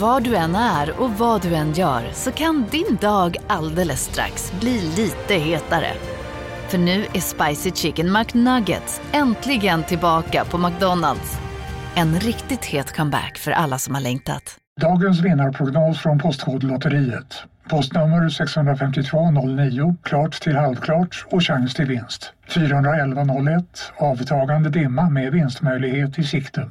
Var du än är och vad du än gör så kan din dag alldeles strax bli lite hetare. För nu är Spicy Chicken McNuggets äntligen tillbaka på McDonalds. En riktigt het comeback för alla som har längtat. Dagens vinnarprognos från Postkodlotteriet. Postnummer 65209, klart till halvklart och chans till vinst. 41101, avtagande dimma med vinstmöjlighet i sikte.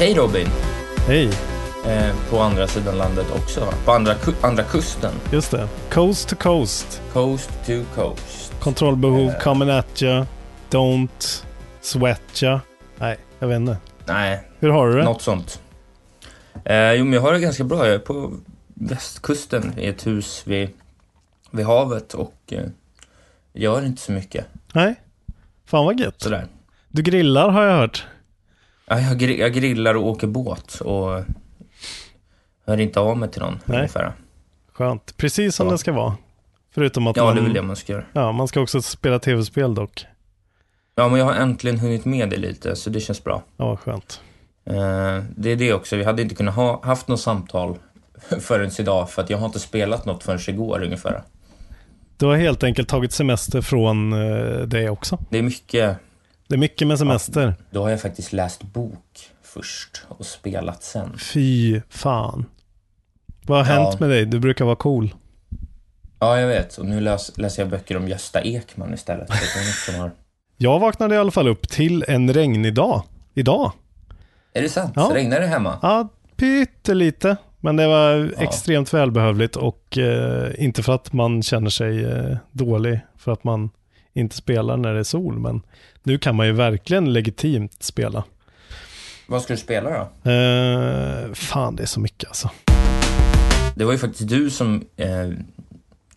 Hej Robin! Hej, Eh, på andra sidan landet också va? På andra, ku- andra kusten. just det. Coast to coast. Coast to coast. Kontrollbehov, coming at ya. Don't sweat ya. Nej, jag vet inte. Nej, Hur har du det? något sånt. Eh, jo, men jag har det ganska bra. Jag är på västkusten i ett hus vid, vid havet och eh, gör inte så mycket. Nej? Fan vad gött. Sådär. Du grillar har jag hört. Ja, jag, gri- jag grillar och åker båt och hör inte av mig till någon Nej. ungefär. Skönt. Precis som Ja. det ska vara. Förutom att Ja, man... det är väl det man ska göra. Ja, man ska också spela tv-spel dock. Ja, men jag har äntligen hunnit med det lite, så det känns bra. Ja, skönt. Eh, det är det också. Vi hade inte kunnat ha haft något samtal förrän idag för att jag har inte spelat något förrän igår ungefär. Du har helt enkelt tagit semester från eh, det också. Det är mycket. Det är mycket med semester. Då har jag faktiskt läst bok först och spelat sen. Fy fan. Vad har Ja. hänt med dig? Du brukar vara cool. Ja, jag vet. Och nu läs, läser jag böcker om Gösta Ekman istället. Har... Jag vaknade i alla fall upp till en regnig dag. Idag. Är det sant? Ja. Regnar det hemma? Ja, pyttelite. Men det var extremt välbehövligt och eh, inte för att man känner sig eh, dålig för att man inte spelar när det är sol. Men nu kan man ju verkligen legitimt spela. Vad ska du spela då? Eh, fan, det är så mycket alltså. Det var ju faktiskt du som eh,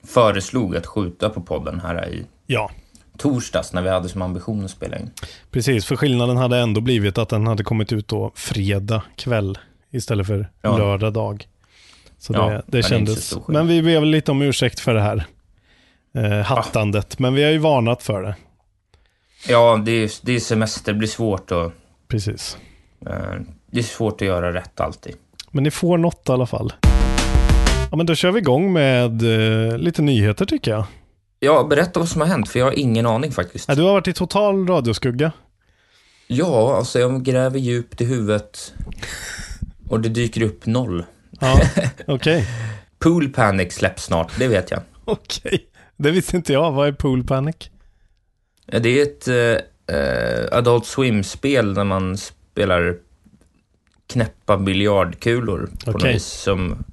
föreslog att skjuta på podden här i Ja, torsdags när vi hade som ambition att spela in. precis. För skillnaden hade ändå blivit att den hade kommit ut då fredag kväll istället för Ja. lördag dag. Så Ja, det, men det kändes. Men vi ber väl lite om ursäkt för det här eh, hattandet. Men vi har ju varnat för det. Ja, det är, det är semester, det blir svårt att... Precis. Eh, det är svårt att göra rätt alltid. Men ni får något i alla fall. Ja, men då kör vi igång med eh, lite nyheter tycker jag. Ja, berätta vad som har hänt, för jag har ingen aning faktiskt. Ja, du har varit i total radioskugga. Ja, alltså jag gräver djupt i huvudet och det dyker upp noll. Ja, okej. Pool Panic släpps snart, det vet jag. Okej. Det visste inte jag. Vad är Pool Panic? Det är ett eh, eh, Adult Swim-spel där man spelar knäppa biljardkulor på något Okej. vis som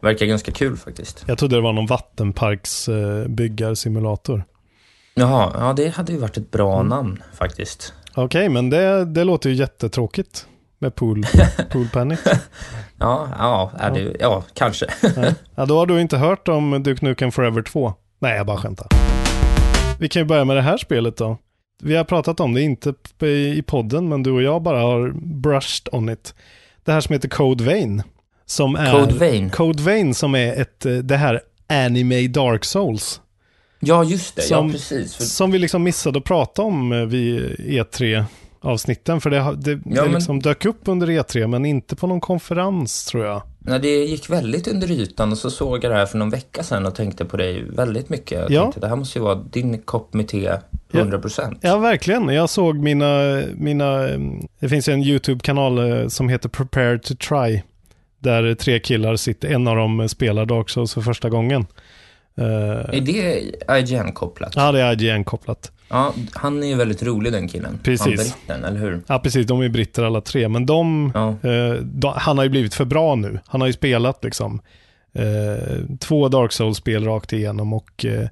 verkar ganska kul faktiskt. Jag trodde det var någon vattenparks eh, byggarsimulator. Jaha, ja det hade ju varit ett bra namn faktiskt. Okej, men det, det låter ju jättetråkigt med pool, pool Panic. Ja, ja, är det, ja kanske. Ja, då har du inte hört om Duke Nukem Forever 2. Nej, jag bara skämtar. Vi kan ju börja med det här spelet då. Vi har pratat om det, inte i podden, men du och jag bara har brushed on it. Det här som heter Code Vein. Som är Code Vein. Code Vein som är ett, eh, det här anime Dark Souls. Ja, just det. Som, ja, precis. För... Som vi liksom missade att prata om eh, vid E3 avsnitten. För det, det, ja, det liksom men... dök upp under E3 men inte på någon konferens tror jag. Nej, det gick väldigt under ytan och så såg jag det här för någon vecka sedan och tänkte på dig väldigt mycket. Jag ja. tänkte, det här måste ju vara din kopp med te 100%. Ja, ja, verkligen. Jag såg mina, mina, det finns en YouTube-kanal eh, som heter Prepare to Try. Där tre killar sitter, en av dem spelar Dark Souls för första gången. Eh, Är det IGN-kopplat? ja, det är IGN-kopplat. Ja, han är ju väldigt rolig den killen. Precis. Han britten, eller hur? Ja, precis. De är britter alla tre. Men de, Ja. eh, de, han har ju blivit för bra nu. Han har ju spelat liksom eh, två Dark Souls-spel rakt igenom och eh,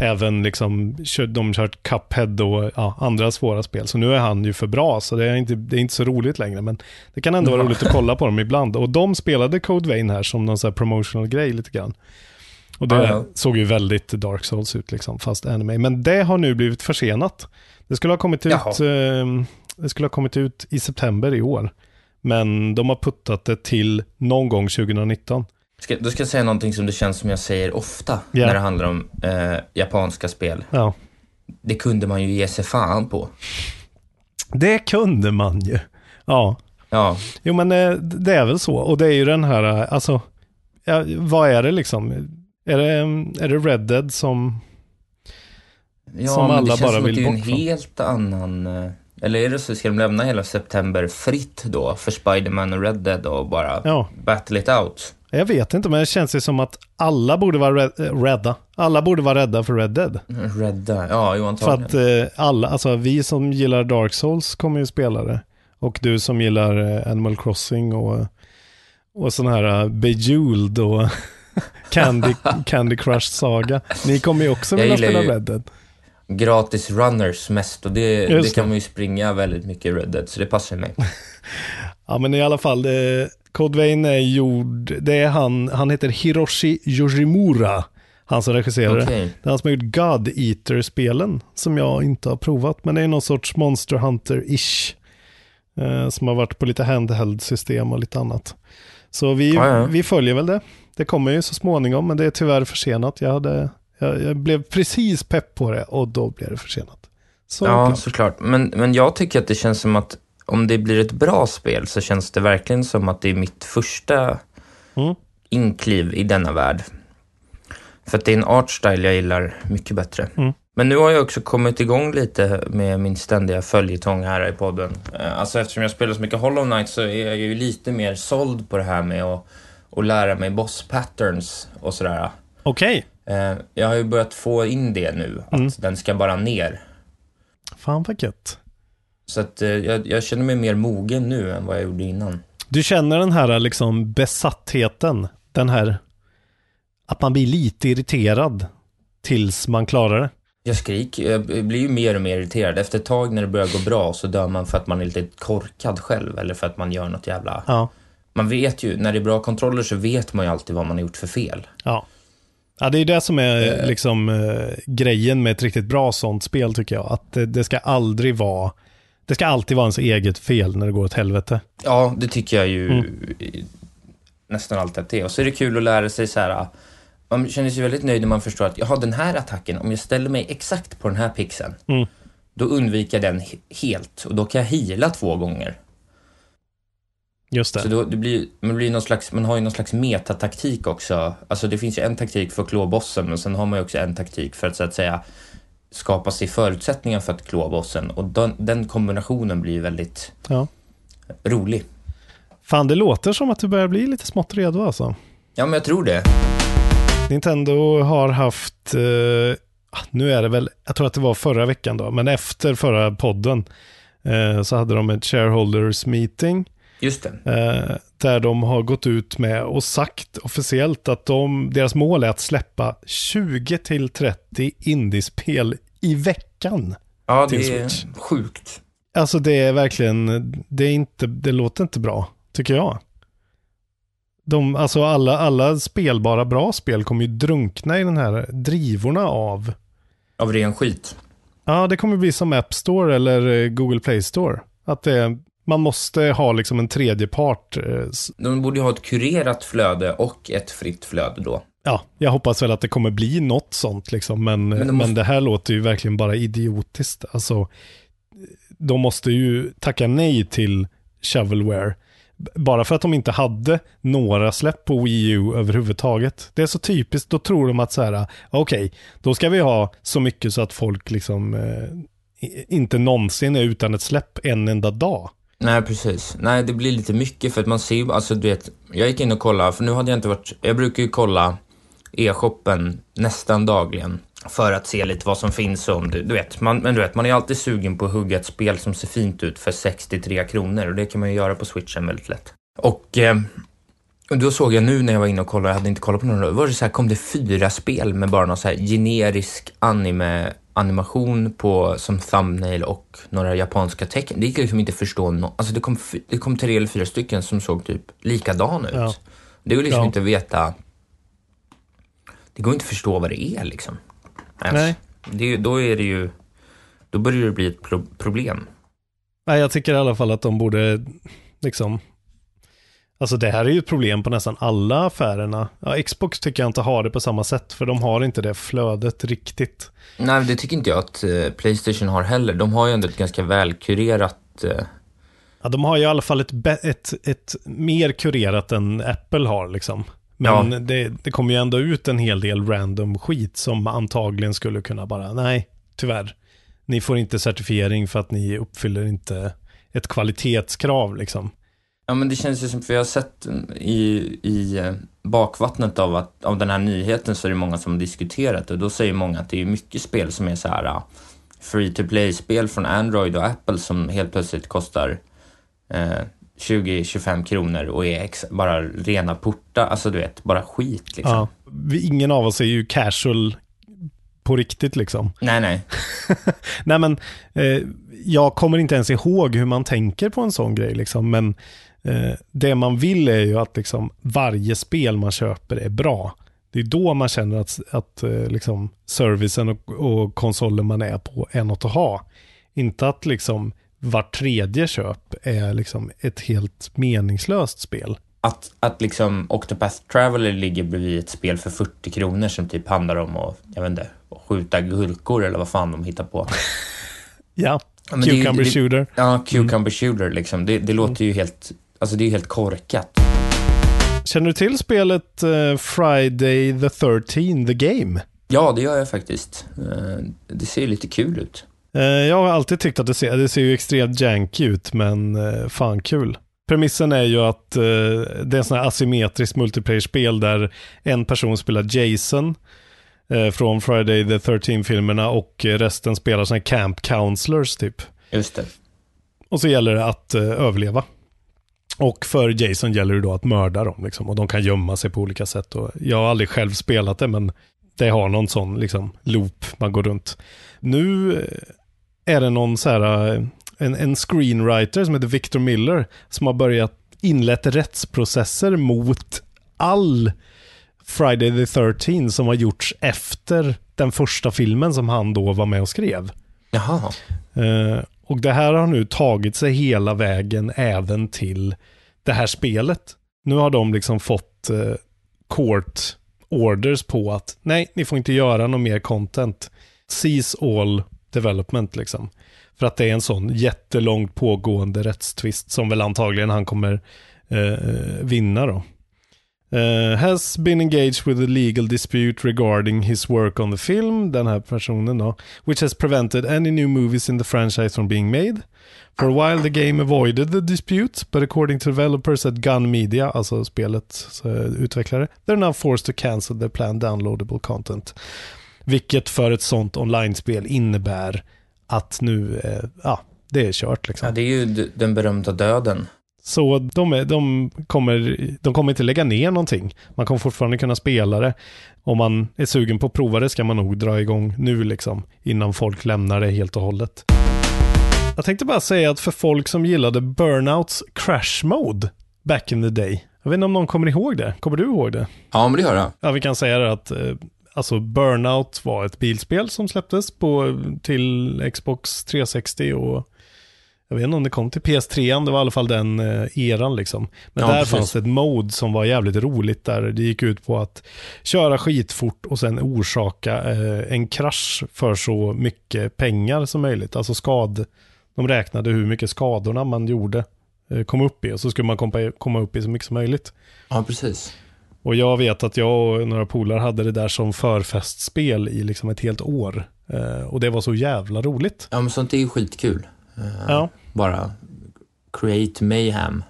även liksom de har kört Cuphead och ja, andra svåra spel. Så nu är han ju för bra, så det är inte, det är inte så roligt längre. Men det kan ändå vara roligt att kolla på dem ibland. Och de spelade Code Vein här som någon sån här promotional grej lite grann. Och det ja. såg ju väldigt Dark Souls ut, liksom, fast anime. Men det har nu blivit försenat. Det skulle ha kommit ut, eh, det skulle ha kommit ut i september i år. Men de har puttat det till någon gång 2019. Ska, då ska jag säga någonting som det känns som jag säger ofta Ja. när det handlar om eh, japanska spel. Ja, Det kunde man ju ge sig fan på. det kunde man ju. Ja, Ja, jo men eh, det är väl så. Och det är ju den här, eh, alltså, ja, vad är det liksom? Är det, är det Red Dead som, ja Som men alla det känns bara som att vill det är en bort från. helt annan... Eh, eller är det så, ska de lämna hela september fritt då för Spider-Man och Red Dead och bara ja, battle it out? jag vet inte, men det känns ju som att alla borde vara red, eh, rädda. Alla borde vara rädda för Red Dead. Rädda, ja jo För antagligen. att eh, alla, alltså vi som gillar Dark Souls kommer ju spela det. Och du som gillar eh, Animal Crossing och, och sån här Bejeweled och Candy, Candy Crush Saga. Ni kommer ju också vilja spela Red Dead. Gratis runners mest och det, det kan det. man ju springa väldigt mycket i Red Dead så det passar mig. Ja men i alla fall, det, Code Vein är gjord, det är han, han heter Hiroshi Yoshimura. Han som regisserar det. Okej. Det är han som har gjort God Eater-spelen, som jag inte har provat. Men det är någon sorts Monster Hunter-ish. Eh, som har varit på lite handheld-system och lite annat. Så vi, Ja, ja. vi följer väl det. Det kommer ju så småningom, men det är tyvärr försenat. Jag, hade, jag, jag blev precis pepp på det och då blev det försenat. Så Ja, klart. såklart. Men, men jag tycker att det känns som att om det blir ett bra spel så känns det verkligen som att det är mitt första Mm. inkliv i denna värld. För att det är en artstyle jag gillar mycket bättre. Mm. Men nu har jag också kommit igång lite med min ständiga följetong här i podden. Eh, Alltså eftersom jag spelar så mycket Hollow Knight så är jag ju lite mer såld på det här med att, att lära mig boss patterns och sådär. Okej, Eh, Jag har ju börjat få in det nu, att Mm. den ska bara ner. fan vad gött. Så att eh, jag, jag känner mig mer mogen nu än vad jag gjorde innan. Du känner den här liksom besattheten, den här att man blir lite irriterad tills man klarar det. Jag skriker, jag blir ju mer och mer irriterad. Efter ett tag när det börjar gå bra så dör man för att man är lite korkad själv eller för att man gör något jävla... Ja. Man vet ju, när det är bra kontroller så vet man ju alltid vad man har gjort för fel. Ja. Ja, det är det som är liksom eh, grejen med ett riktigt bra sånt spel tycker jag. Att det, det ska aldrig vara, det ska alltid vara ens eget fel när det går åt helvete. Ja, det tycker jag ju Mm. nästan alltid att det är. Och så är det kul att lära sig så här. Man känner sig väldigt nöjd när man förstår att jag har den här attacken, om jag ställer mig exakt på den här pixeln, Mm. då undviker jag den he- helt och då kan jag hila två gånger. Just det. Så då, det blir, man, blir någon slags, man har ju någon slags metataktik också. Alltså det finns ju en taktik för att klå bossen, men sen har man ju också en taktik för att så att säga skapa sig förutsättningar för att klå bossen. Och den, den kombinationen blir ju väldigt Ja. rolig. Fan, det låter som att du börjar bli lite smått redo alltså. Ja, men jag tror det. Nintendo har haft, eh, ah, nu är det väl, jag tror att det var förra veckan då, men efter förra podden eh, så hade de ett shareholders meeting Just det. eh, där de har gått ut med och sagt officiellt att de, deras mål är att släppa 20 till 30 indiespel i veckan. Ja, det är Switch. sjukt. Alltså det är verkligen, det är inte, det låter inte bra, tycker jag. De, alltså alla, alla spelbara bra spel kommer ju drunkna i den här drivorna av, Av ren skit. ja det kommer bli som App Store eller eh, Google Play Store. Att det, man måste ha liksom en tredje part. eh, De borde ju ha ett kurerat flöde och ett fritt flöde då. Ja, jag hoppas väl att det kommer bli något sånt liksom, men, Men men, det måste- det här låter ju verkligen bara idiotiskt. Alltså, de måste ju tacka nej till shovelware. Bara för att de inte hade några släpp på Wii U överhuvudtaget. Det är så typiskt, då tror de att så här, okej, då ska vi ha så mycket så att folk liksom eh, inte någonsin är utan ett släpp en enda dag. Nej, precis. Nej, det blir lite mycket för att man ser ju, alltså du vet, jag gick in och kollade, för nu hade jag inte varit, jag brukar ju kolla e-shoppen nästan dagligen för att se lite vad som finns om du, du vet, man, men du vet, man är alltid sugen på att hugga ett spel som ser fint ut för 63 kronor och det kan man ju göra på switchen väldigt lätt. Och eh, då såg jag nu när jag var inne och kollade, jag hade inte kollat på några, var det så här, kom det fyra spel med bara någon så här generisk anime animation på som thumbnail och några japanska tecken. Det gick liksom inte förstå no Alltså det kom, det kom tre eller fyra stycken som såg typ likadana ut. Ja. Det går liksom ja. inte att veta. Det går inte att förstå vad det är liksom. Nej. Det, då är det ju, då börjar det bli ett pro problem. Nej, jag tycker i alla fall att de borde liksom Alltså det här är ju ett problem på nästan alla affärerna. Ja, Xbox tycker jag inte har det på samma sätt, för de har inte det flödet riktigt. Nej, det tycker inte jag att uh, Playstation har heller. De har ju ändå ett ganska välkurerat... Uh... Ja, de har ju i alla fall ett, ett, ett mer kurerat än Apple har liksom. Men ja. det, det kommer ju ändå ut en hel del random skit som antagligen skulle kunna bara, nej, tyvärr. Ni får inte certifiering för att ni uppfyller inte ett kvalitetskrav liksom. Ja, men det känns ju som, för jag har sett i, i eh, bakvattnet av, att, av den här nyheten så är det många som har diskuterat och då säger många att det är mycket spel som är så här uh, free to play-spel från Android och Apple som helt plötsligt kostar eh, 20-25 kronor och är bara rena porta, alltså du vet, bara skit liksom. Ja, ingen av oss är ju casual på riktigt liksom. Nej, nej. nej, men eh, jag kommer inte ens ihåg hur man tänker på en sån grej liksom, men Eh, det man vill är ju att liksom varje spel man köper är bra. Det är då man känner att, att eh, liksom servicen och, och konsolen man är på är något att ha. Inte att liksom vart tredje köp är liksom ett helt meningslöst spel. Att, att liksom Octopath Traveler ligger bredvid ett spel för 40 kronor som typ handlar om att, jag vet inte, skjuta gurkor eller vad fan de hittar på. ja, ja Cucumber det, Shooter. Ja, Cucumber mm. Shooter liksom. Det, det låter ju helt Alltså det är helt korkat. Känner du till spelet uh, Friday the 13 The Game? Ja, det gör jag faktiskt. Uh, det ser lite kul ut. Uh, jag har alltid tyckt att det ser, det ser ju extremt janky ut, men fan kul. Premissen är ju att det är en sån här asymmetriskt multiplayer-spel där en person spelar Jason från Friday the 13-filmerna och resten spelar såna här camp counselors typ. Just det. Och så gäller det att överleva. Och för Jason gäller det då att mörda dem liksom, och de kan gömma sig på olika sätt. Och jag har aldrig själv spelat det, men det har någon sån liksom, loop man går runt. Nu eh, är det någon så här, eh, en, en screenwriter som heter Victor Miller som har börjat inlett rättsprocesser mot all Friday the 13 som har gjorts efter den första filmen som han då var med och skrev. Jaha. Uh, och det här har nu tagit sig hela vägen även till det här spelet. Nu har de liksom fått eh, court orders på att nej, ni får inte göra någon mer content. Cease all development liksom. För att det är en sån jättelångt pågående rättstvist som väl antagligen han kommer eh, eh vinna då. Uh, has been engaged with a legal dispute regarding his work on the film, den här personen då, which has prevented any new movies in the franchise from being made. For a while the game avoided the dispute, but according to developers at Gun Media, alltså spelets uh, utvecklare, they're now forced to cancel their planned downloadable content. Vilket för ett sånt online-spel innebär att nu, uh, ja, det är kört liksom. Ja, det är ju den berömda döden. Så de, är, de, kommer, de kommer inte lägga ner någonting. Man kommer fortfarande kunna spela det. Om man är sugen på att prova det ska man nog dra igång nu liksom. Innan folk lämnar det helt och hållet. Jag tänkte bara säga att för folk som gillade Burnouts Crash Mode back in the day. Jag vet inte om någon kommer ihåg det. Kommer du ihåg det? Ja, men det gör jag. Ja, vi kan säga det att eh, alltså Burnout var ett bilspel som släpptes på, till Xbox 360 och jag vet inte om det kom till PS3, det var i alla fall den eh, eran liksom. Men ja, där precis. fanns det ett mode som var jävligt roligt där det gick ut på att köra skitfort och sen orsaka eh, en krasch för så mycket pengar som möjligt. Alltså skad, de räknade hur mycket skadorna man gjorde eh, kom upp i och så skulle man komma, upp i så mycket som möjligt. Ja, precis. Och jag vet att jag och några polare hade det där som förfestspel i liksom ett helt år. Och det var så jävla roligt. Ja, men sånt är ju skitkul. Uh, ja. Bara create mayhem.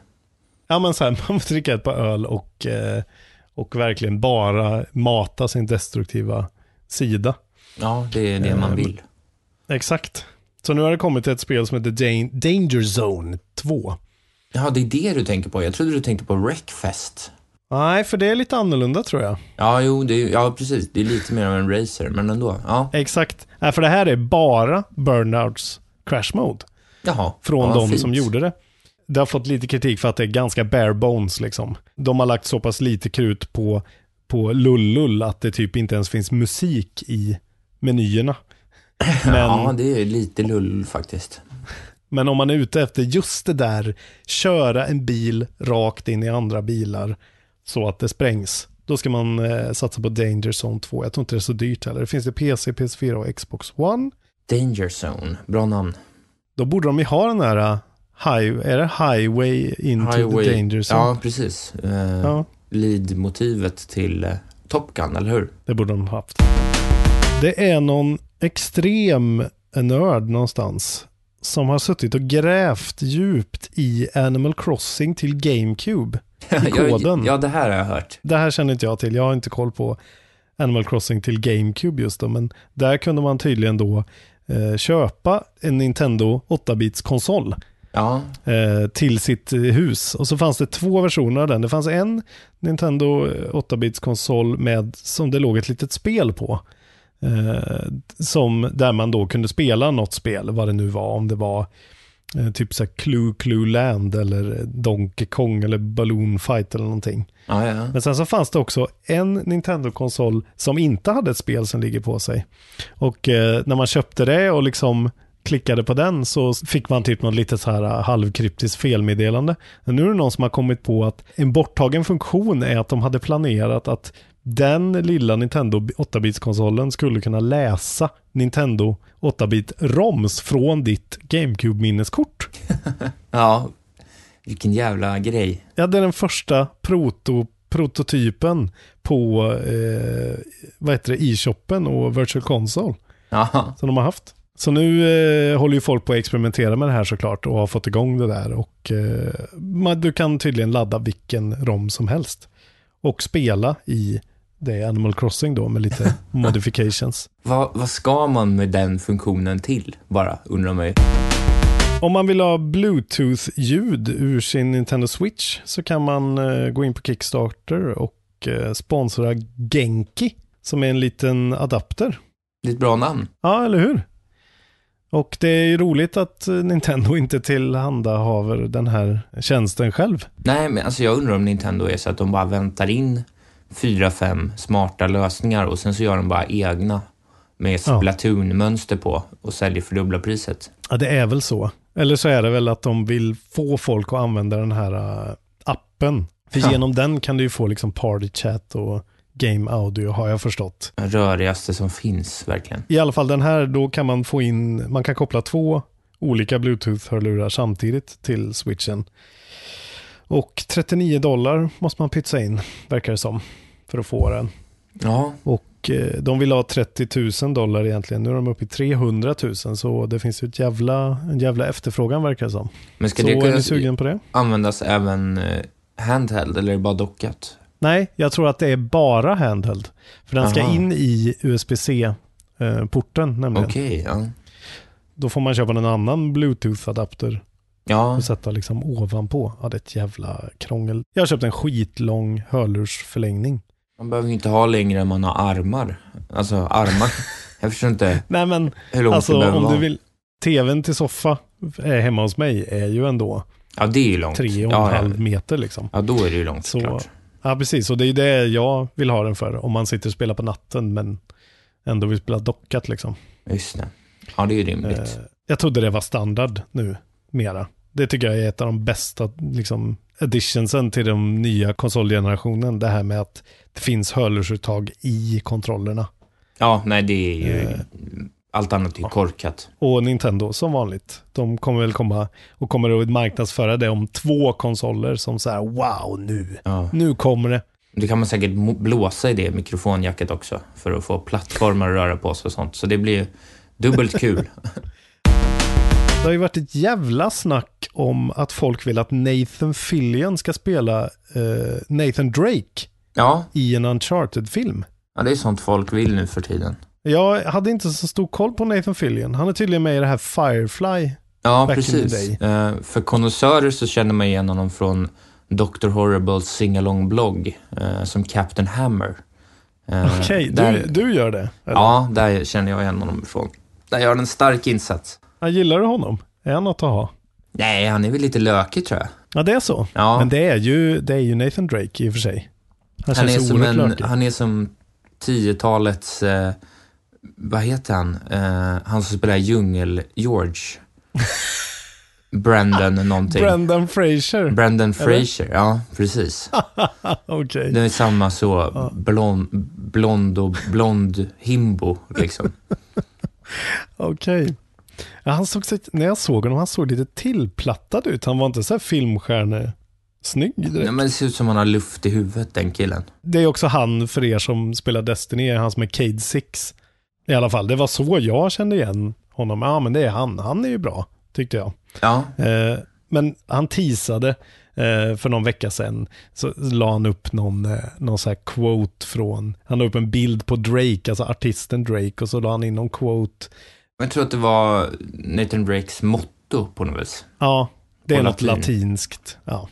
Ja, men så här, man får dricka ett par öl och, uh, och verkligen bara mata sin destruktiva sida. Ja, det är det man Eh, vill. Exakt. Så nu har det kommit ett spel som heter Dan- Danger Zone 2. Ja, det är det du tänker på. Jag trodde du tänkte på Wreckfest. Nej, för det är lite annorlunda tror jag. Ja, jo, det är, ja, precis. Det är lite mer av en racer, men ändå. Ja, Exakt. Nej, för det här är bara Burnouts Crash Mode. Jaha. Från ja, de fint. som gjorde det. Det har fått lite kritik för att det är ganska bare bones liksom. De har lagt så pass lite krut på, på lullull att det typ inte ens finns musik i menyerna. Men, Ja, det är lite lull faktiskt. men om man är ute efter just det där, köra en bil rakt in i andra bilar så att det sprängs. Då ska man eh, satsa på Danger Zone 2. Jag tror inte det är så dyrt heller. Det finns det PC, PS4 och Xbox One. Danger Zone, bra namn. Då borde de ju ha den här eh, high, är det highway into the danger zone. Ja, precis. Eh, Ja, Lead-motivet till eh, Top Gun, eller hur? det borde de ha haft. Det är någon extrem nörd någonstans som har suttit och grävt djupt i Animal Crossing till GameCube. I koden. ja, det här har jag hört. Det här känner inte jag till. Jag har inte koll på Animal Crossing till GameCube just då. Men där kunde man tydligen då eh, köpa en Nintendo 8-bits konsol. Ja, eh, till sitt eh, hus. Och så fanns det två versioner av den. Det fanns en Nintendo 8-bits konsol med som det låg ett litet spel på. Eh, som, där man då kunde spela något spel, vad det nu var, om det var eh, typ så här Clue Clue Land eller Donkey Kong eller Balloon Fight eller någonting. ja, ja. Men sen så fanns det också en Nintendo-konsol som inte hade ett spel som ligger på sig. Och eh, när man köpte det och liksom klickade på den så fick man typ något litet så här eh, halvkryptiskt felmeddelande. Men nu är det någon som har kommit på att en borttagen funktion är att de hade planerat att den lilla Nintendo 8-bits-konsolen skulle kunna läsa Nintendo 8-bit ROMs från ditt GameCube-minneskort. ja. Vilken jävla grej. Ja, det är den första proto, prototypen på eh, vad heter det, e-shoppen och Virtual Console Ja, som de har haft. Så nu eh, håller ju folk på att experimentera med det här såklart och har fått igång det där. Och eh, man, du kan tydligen ladda vilken ROM som helst och spela i det Animal Crossing då med lite modifications. vad, vad ska man med den funktionen till? Bara, undrar man ju. Om man vill ha Bluetooth-ljud ur sin Nintendo Switch så kan man eh, gå in på Kickstarter och eh, sponsra Genki som är en liten adapter. Det är ett bra namn. Ja, eller hur? Och det är ju roligt att eh, Nintendo inte tillhandahaver den här tjänsten själv. Nej, men alltså jag undrar om Nintendo är så att de bara väntar in fyra, fem smarta lösningar och sen så gör de bara egna med Splatoon-mönster på och säljer för dubbla priset. Ja, det är väl så. Eller så är det väl att de vill få folk att använda den här eh, appen. För Ja. genom den kan du ju få liksom party chat och game audio har jag förstått. Den rörigaste som finns, verkligen. I alla fall den här, då kan man få in, man kan koppla två olika bluetooth-hörlurar samtidigt till switchen. Och 39 dollar måste man pytsa in, verkar det som, för att få den. Ja, Och eh, de vill ha 30 000 dollar egentligen. Nu är de uppe i 300 000, så det finns ju ett jävla, en jävla efterfrågan verkar det som. men ska Så det är kunna ni sugen på det? användas även eh, handheld eller är det bara dockat? Nej, jag tror att det är bara handheld. För den ska Aha. in i USB-C-porten nämligen. Okej, ja. Då får man köpa en annan Bluetooth-adapter Ja, och sätta liksom ovanpå. Ja, det är ett jävla krångel. Jag har köpt en skitlång hörlursförlängning. man behöver ju inte ha längre än man har armar. Alltså armar. Jag förstår inte Nej men, hur långt det alltså behöver om vara. du vill, tvn till soffa är hemma hos mig är ju ändå Ja, det är ju långt. tre och en ja, halv meter liksom. ja, då är det ju långt Så-. Ja, precis. Och det är det jag vill ha den för. Om man sitter och spelar på natten men ändå vill spela dockat liksom. Just det. Ja, det är ju rimligt. Eh, jag trodde det var standard nu, mera. Det tycker jag är ett av de bästa liksom, additionsen till den nya konsolgenerationen. Det här med att det finns hörlursuttag i kontrollerna. Ja, nej, det är ju... Eh. Allt annat är ju korkat. Och Nintendo som vanligt. De kommer väl komma och kommer att marknadsföra det om två konsoler som så här wow nu, Ja. nu kommer det. Det kan man säkert blåsa i det mikrofonjacket också för att få plattformar att röra på sig och sånt. Så det blir dubbelt kul. Det har ju varit ett jävla snack om att folk vill att Nathan Fillion ska spela eh, Nathan Drake Ja, i en Uncharted-film. ja, det är sånt folk vill nu för tiden. Jag hade inte så stor koll på Nathan Fillion. Han är tydligen med i det här Firefly. Ja, precis. Eh, för konnässörer så känner man igen honom från Dr. Horribles singalong-blogg eh, som Captain Hammer. Eh, Okej, där- du, du gör det? eller? Ja, där känner jag igen honom ifrån. Där gör han en stark insats. Ja, gillar du honom? Är han något att ha? Nej, han är väl lite lökig tror jag. Ja, det är så. Ja. Men det är, ju, det är ju Nathan Drake i och för sig. Han, Han är, känns som oerhört en, lökig. han är som 10-talets, eh, vad heter han? Eh, han som spelar Djungel-George. Brandon någonting. Brendan Fraser. Brandon Fraser, ja precis. Okej. Det är samma så, blond, blond och blond himbo liksom. Okej. Ja, han såg, sig- när jag såg honom, han såg lite tillplattad ut. Han var inte så här filmstjärnesnygg direkt. Nej, men det ser ut som han har luft i huvudet den killen. Det är också han, för er som spelar Destiny, han som är Cade Six. I alla fall, det var så jag kände igen honom. Ja, men det är han. Han är ju bra, tyckte jag. Ja, Eh, men han teasade eh, för någon vecka sedan. Så la han upp någon, eh, någon så här quote från, han la upp en bild på Drake, alltså artisten Drake, och så la han in någon quote. Jag tror att det var Nathan Drakes motto på något vis. Ja, det är På något latin. latinskt. Ja.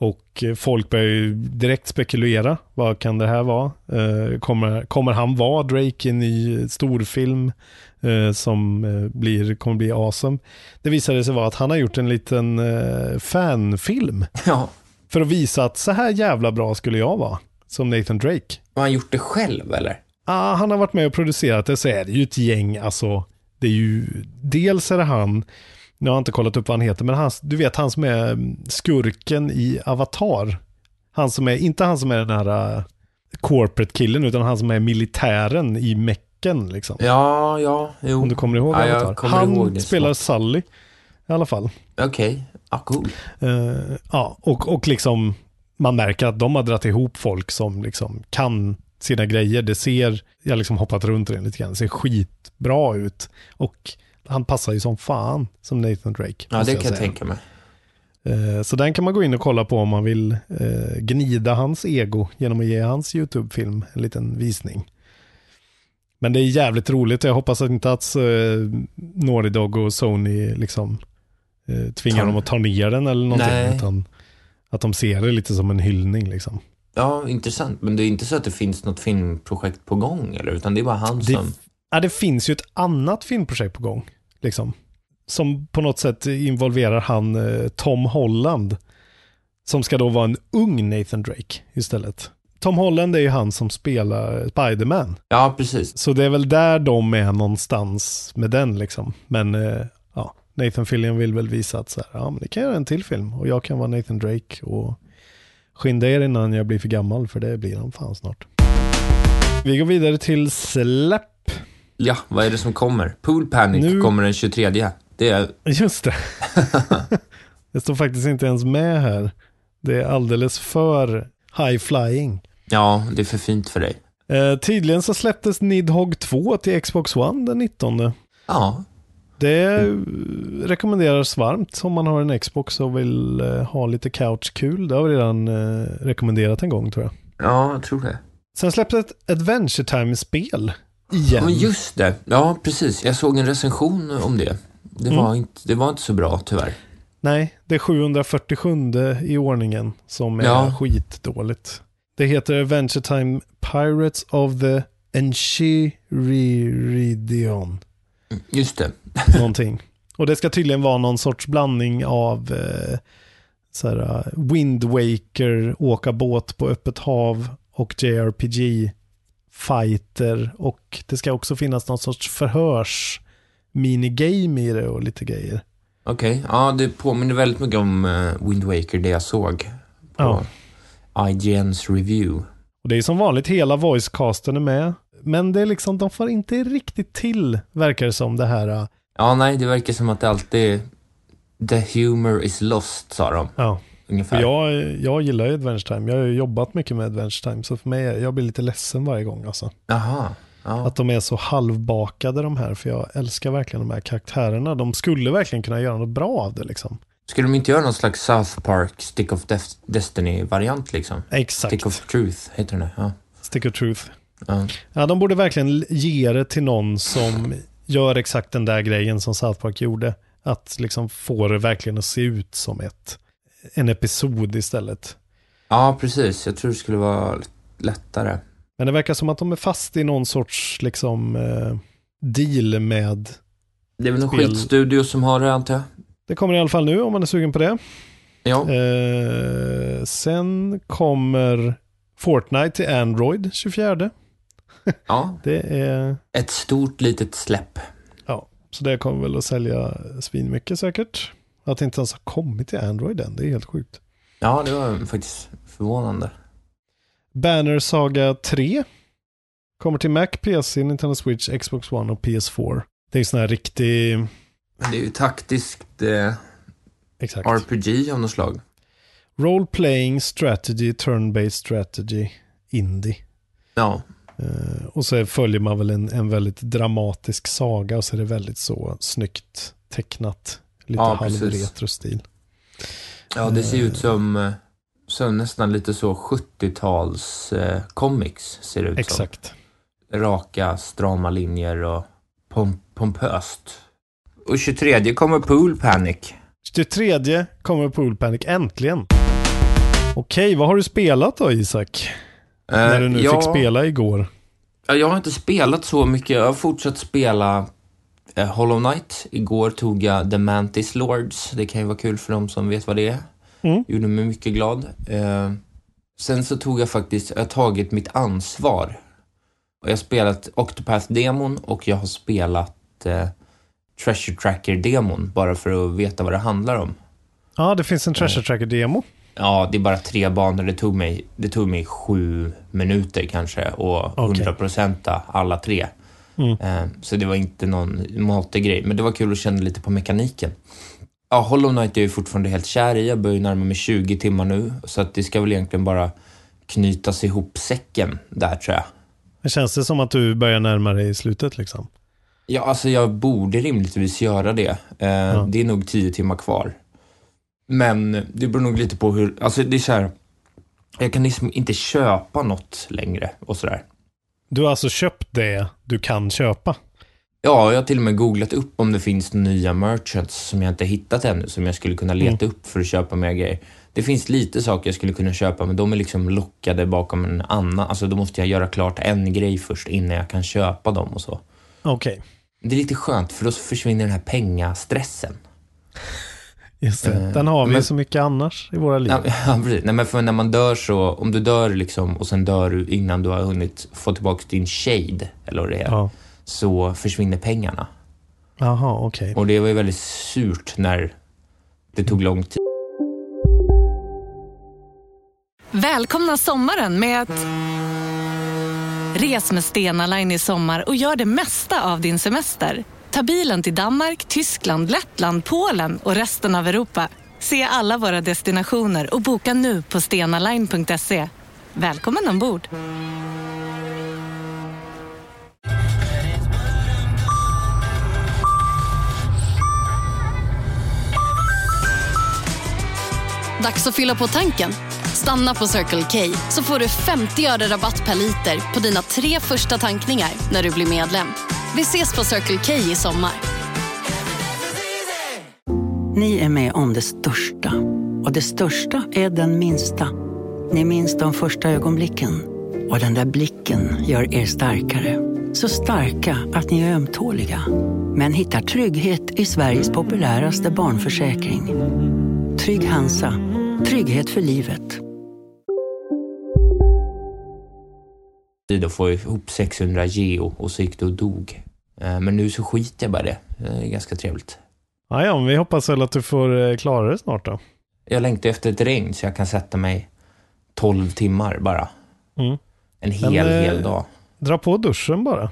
Och eh, folk börjar ju direkt spekulera. Vad kan det här vara? Eh, kommer, kommer han vara Drake i en ny storfilm eh, som blir, kommer bli awesome? Det visade sig vara att han har gjort en liten fanfilm Ja, för att visa att så här jävla bra skulle jag vara som Nathan Drake. har han gjort det själv eller? Ah, han har varit med och producerat det, så är det ju ett gäng, alltså, det är ju, dels är det han, nu har jag inte kollat upp vad han heter, men han, du vet han som är skurken i Avatar. Han som är, inte han som är den här uh, corporate-killen, utan han som är militären i mecken, liksom. Ja, ja, jo. Om du kommer ihåg ja, Avatar. kommer Han ihåg spelar snart. Sully, i alla fall. Okej, ja cool. Eh, ja, och, och liksom man märker att de har dragit ihop folk som liksom kan sina grejer. Det ser, jag har liksom hoppat runt i den lite grann, det ser skitbra ut. Och han passar ju som fan som Nathan Drake. Ja, det kan jag säga. tänka mig. Eh, Så den kan man gå in och kolla på om man vill eh, gnida hans ego genom att ge hans YouTube-film en liten visning. Men det är jävligt roligt och jag hoppas att inte att eh, Naughty Dog och Sony liksom tvingar dem att ta ner den eller någonting. Utan att de ser det lite som en hyllning liksom. Ja, intressant. Men det är inte så att det finns något filmprojekt på gång eller? Utan det är bara han Det, som... ja, det finns ju ett annat filmprojekt på gång. Liksom, som på något sätt involverar han eh, Tom Holland. Som ska då vara en ung Nathan Drake istället. Tom Holland är ju han som spelar Spiderman. Ja, precis. Så det är väl där de är någonstans med den liksom. Men eh, ja, Nathan Fillion vill väl visa att så här, ja men det kan jag göra en till film. Och jag kan vara Nathan Drake och skynda er innan jag blir för gammal för det blir han fan snart. Vi går vidare till släpp. Ja, vad är det som kommer? Pool Panic Nu- kommer den 23. Det är... Just det. det står faktiskt inte ens med här. Det är alldeles för high flying. Ja, det är för fint för dig. Eh, tydligen så släpptes Nidhogg 2 till Xbox One den 19. Ja, Det rekommenderas varmt om man har en Xbox och vill eh, ha lite couch-kul. Det har vi redan eh, rekommenderat en gång tror jag. ja jag tror det. Sen släpptes ett Adventure Time-spel. Igen. Men just det. Ja, precis. Jag såg en recension om det. Det var, inte, det var inte så bra, tyvärr. Nej, det är 747 i ordningen som är Ja. skitdåligt. Det heter Adventure Time Pirates of the Enchiridion. Just det. Någonting. Och det ska tydligen vara någon sorts blandning av eh, så här, eh, Wind Waker, åka båt på öppet hav och JRPG fighter och det ska också finnas någon sorts förhörs minigame i det och lite grejer. Okej. Ja, det påminner väldigt mycket om uh, Wind Waker, det jag såg på IGNs review. Och det är som vanligt, hela voicecasten är med. Men det är liksom, de får inte riktigt till, verkar det som, det här. Ja, nej, det verkar som att det alltid... The humor is lost, sa de. Ja, Ungefär. jag, jag gillar ju Adventure Time. Jag har ju jobbat mycket med Adventure Time, så för mig, jag blir lite ledsen varje gång alltså. Jaha. Ja. Att de är så halvbakade de här, för jag älskar verkligen de här karaktärerna. De skulle verkligen kunna göra något bra av det liksom. Skulle de inte göra någon slags South Park Stick of Def- Destiny-variant liksom? Exakt. Stick of Truth heter den ja. Stick of Truth. ja. Ja, de borde verkligen ge det till någon som gör exakt den där grejen som South Park gjorde. Att liksom få det verkligen att se ut som ett, en episod istället. Ja, precis. Jag tror det skulle vara lättare. Men det verkar som att de är fast i någon sorts liksom eh, deal med... Det är väl någon Spel- skitstudio som har det, antar jag? Det kommer i alla fall nu om man är sugen på det. Ja. Eh, sen kommer Fortnite till Android 24. Ja. Det är... Ett stort litet släpp. Ja, så det kommer väl att sälja svinmycket säkert. Att det inte ens har kommit till Android än, det är helt sjukt. Ja, det var faktiskt förvånande. Banner Saga 3 kommer till Mac, PC, Nintendo Switch, Xbox One och PS4. Det är en sån här riktig... Det är ju taktiskt eh, Exakt. RPG av något slag. Role playing strategy, turn-based strategy, indie. Ja. Eh, och så följer man väl en, en väldigt dramatisk saga och så är det väldigt så snyggt tecknat. Lite Ja, halvretro-stil. Ja, det ser ut som, eh, som nästan lite så 70-tals eh, comics ser det ut Exakt. som. Raka, strama linjer och pom- pompöst. Och 23 kommer Pool Panic. 23 kommer Pool Panic, äntligen. Okej, vad har du spelat då Isak? När du nu Eh, ja, fick spela igår. Ja, jag har inte spelat så mycket. Jag har fortsatt spela eh, Hollow Knight. Igår tog jag The Mantis Lords. Det kan ju vara kul för de som vet vad det är. Mm. Gjorde mig mycket glad. Eh, sen så tog jag faktiskt, jag har tagit mitt ansvar. Och jag har spelat Octopath-demon och jag har spelat eh, Treasure Tracker-demon bara för att veta vad det handlar om. Ja, det finns en Treasure Tracker-demo. Ja, det är bara tre banor. Det tog mig, det tog mig sju minuter kanske och Okej. 100 procenta alla tre. Mm. Eh, Så det var inte någon grej, men det var kul att känna lite på mekaniken. Ja, Hollow Knight är jag fortfarande helt kär i. Jag börjar närma mig 20 timmar nu, så att det ska väl egentligen bara knytas ihop säcken där tror jag. Det känns det som att du börjar närma dig slutet liksom? Ja, alltså jag borde rimligtvis göra det. Eh, Det är nog 10 timmar kvar. Men det beror nog lite på hur, alltså det är så här, jag kan liksom inte köpa något längre och sådär. Du har alltså köpt det du kan köpa? Ja, jag har till och med googlat upp om det finns nya merchants som jag inte hittat ännu, som jag skulle kunna leta upp för att köpa mer grejer. Det finns lite saker jag skulle kunna köpa, men de är liksom lockade bakom en annan. Alltså då måste jag göra klart en grej först innan jag kan köpa dem och så. Okej, Det är lite skönt, för då försvinner den här pengastressen. Just det. Eh, Den har vi men- så mycket annars i våra liv. Ja, ja, precis. Nej, men för när man dör så, om du dör liksom och sen dör du innan du har hunnit få tillbaka din shade, eller vad det är, Ja. så försvinner pengarna. Jaha, okej. Och det var ju väldigt surt när det tog lång tid. Välkomna sommaren med att... Res med Stena Line i sommar och gör det mesta av din semester. Ta bilen till Danmark, Tyskland, Lettland, Polen och resten av Europa. Se alla våra destinationer och boka nu på stenaline.se. Välkommen ombord! Dags att fylla på tanken. Stanna på Circle K så får du 50 öre rabatt per liter på dina tre första tankningar när du blir medlem. Vi ses på Circle K i sommar. Ni är med om det största. Och det största är den minsta. Ni minns de första ögonblicken. Och den där blicken gör er starkare. Så starka att ni är ömtåliga. Men hittar trygghet i Sveriges populäraste barnförsäkring. Trygg Hansa. Trygghet för livet. Att få ihop 600 geo och så gick det och dog. Eh, Men nu så skiter jag bara det. Det är ganska trevligt. Ja, ja, men vi hoppas väl att du får eh, klara det snart då. Jag längtar efter ett regn så jag kan sätta mig 12 timmar bara. Mm. En hel, Men, eh, hel dag. Dra på duschen bara.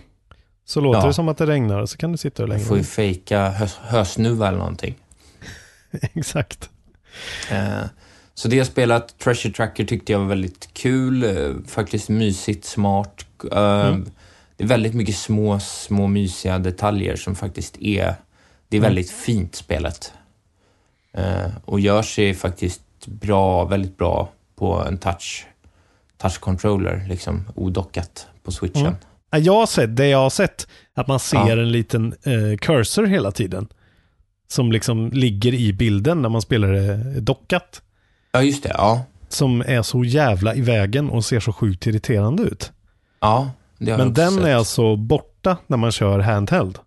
Så låter Ja. det som att det regnar och så kan du sitta hur länge Jag får ju fejka hö- hösnuva eller någonting. Exakt. Eh, Så det jag spelat, Treasure Tracker tyckte jag var väldigt kul. eh, Faktiskt mysigt, smart. Eh, Mm. Det är väldigt mycket små, små mysiga detaljer som faktiskt är... Det är Mm. väldigt fint spelet. Eh, och gör sig faktiskt bra, väldigt bra på en touch, touch controller, liksom odockat på switchen. Mm. Ja, Jag har sett, det jag har sett, att man ser Ja. en liten eh, cursor hela tiden. Som liksom ligger i bilden när man spelar det dockat. Ja, just det. Ja, Som är så jävla i vägen och ser så sjukt irriterande ut. ja det har jag Men också den sett. är alltså borta när man kör handheld.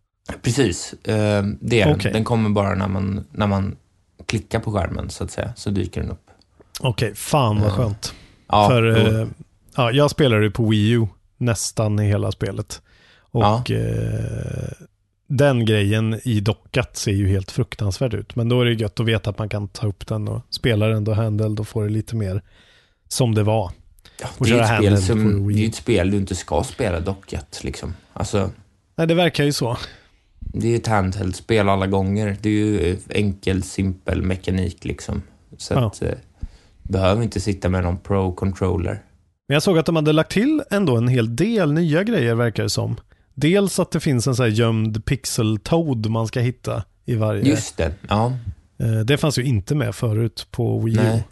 Precis, eh, det är den. Okej. Den kommer bara när man, när man klickar på skärmen, så att säga, så dyker den upp. Okej, fan vad Ja. skönt. Ja, För eh, ja, jag spelade ju på Wii U nästan i hela spelet. Och eh, den grejen i dockat ser ju helt fruktansvärd ut. Men då är det gött att veta att man kan ta upp den och spela den då handheld och få det lite mer som det var. Ja, det, är köra ett spel som, det är ett spel du inte ska spela dockat, liksom. Alltså, Nej, det verkar ju så. det är ett handheld-spel alla gånger. Det är ju enkel, simpel mekanik, liksom. Så Ja. att, eh, behöver inte sitta med någon pro-controller. Men jag såg att de hade lagt till ändå en hel del nya grejer verkar det som. Dels att det finns en sån här gömd pixel-toad man ska hitta i varje. Just det, ja. Eh, Det fanns ju inte med förut på Wii U. Nej.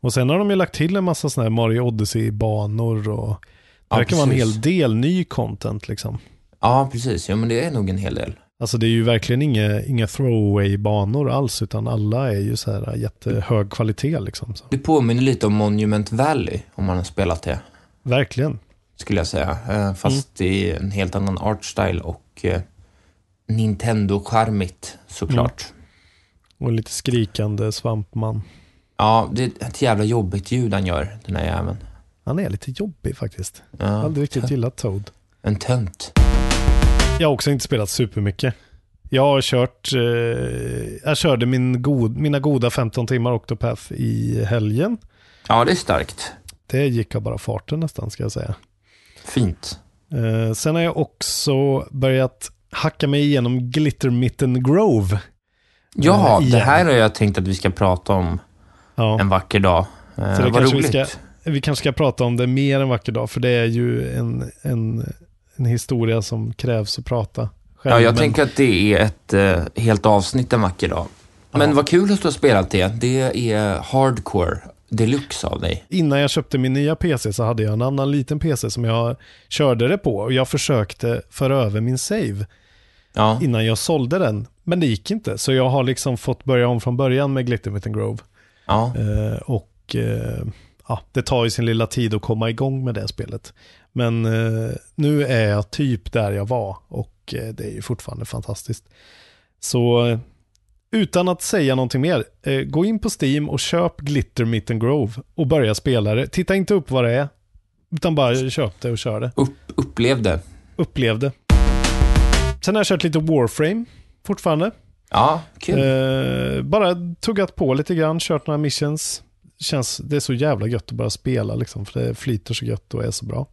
Och sen har de ju lagt till en massa sådana här Mario Odyssey-banor och det Ja, verkar vara en hel del ny content liksom. Ja, precis. Ja, men det är nog en hel del. Alltså det är ju verkligen inga, inga throwaway-banor alls, utan alla är ju så här jättehög kvalitet liksom. Så. Det påminner lite om Monument Valley, om man har spelat det. Verkligen. Skulle jag säga. Eh, Fast i en helt annan art style och eh, Nintendo-charmigt såklart. Och lite skrikande svampman. Ja, det är ett jävla jobbigt ljud han gör, den här jäveln. Han är lite jobbig faktiskt. Jag har Ja, aldrig riktigt gillat Toad. en tönt. Jag har också inte spelat supermycket. Jag har kört, eh, jag körde min god, mina goda 15 timmar Octopath i helgen. Ja, det är starkt. Det gick av bara farten nästan ska jag säga. Fint. Eh, sen har jag också börjat hacka mig igenom Glittermitten Grove. Ja, Eh, det här har jag tänkt att vi ska prata om Ja, en vacker dag. Eh, så det vad kanske vi roligt. ska, vi kanske ska prata om det mer en vacker dag, för det är ju en, en, en historia som krävs att prata själv. Ja, jag men- tänker att det är ett eh, helt avsnitt en vacker dag. Men Ja. vad kul att du har spelat det. Det är hardcore deluxe av dig. Innan jag köpte min nya PC så hade jag en annan liten PC som jag körde det på och jag försökte föra över min save Ja, innan jag sålde den. Men det gick inte, så jag har liksom fått börja om från början med Glittermitten Grove. ja. Eh, och eh, ja, det tar ju sin lilla tid att komma igång med det spelet. Men eh, nu är jag typ där jag var och eh, det är ju fortfarande fantastiskt. Så eh, utan att säga någonting mer, eh, gå in på Steam och köp Glitter Mitten Grove och börja spela det. Titta inte upp vad det är, utan bara köp det och kör det. Upp, upplev det. Upplev det. Sen har jag kört lite Warframe fortfarande. Ja, kul. Eh, bara tuggat på lite grann, kört några missions. Känns, det är så jävla gött att bara spela liksom, för det flyter så gött och är så bra.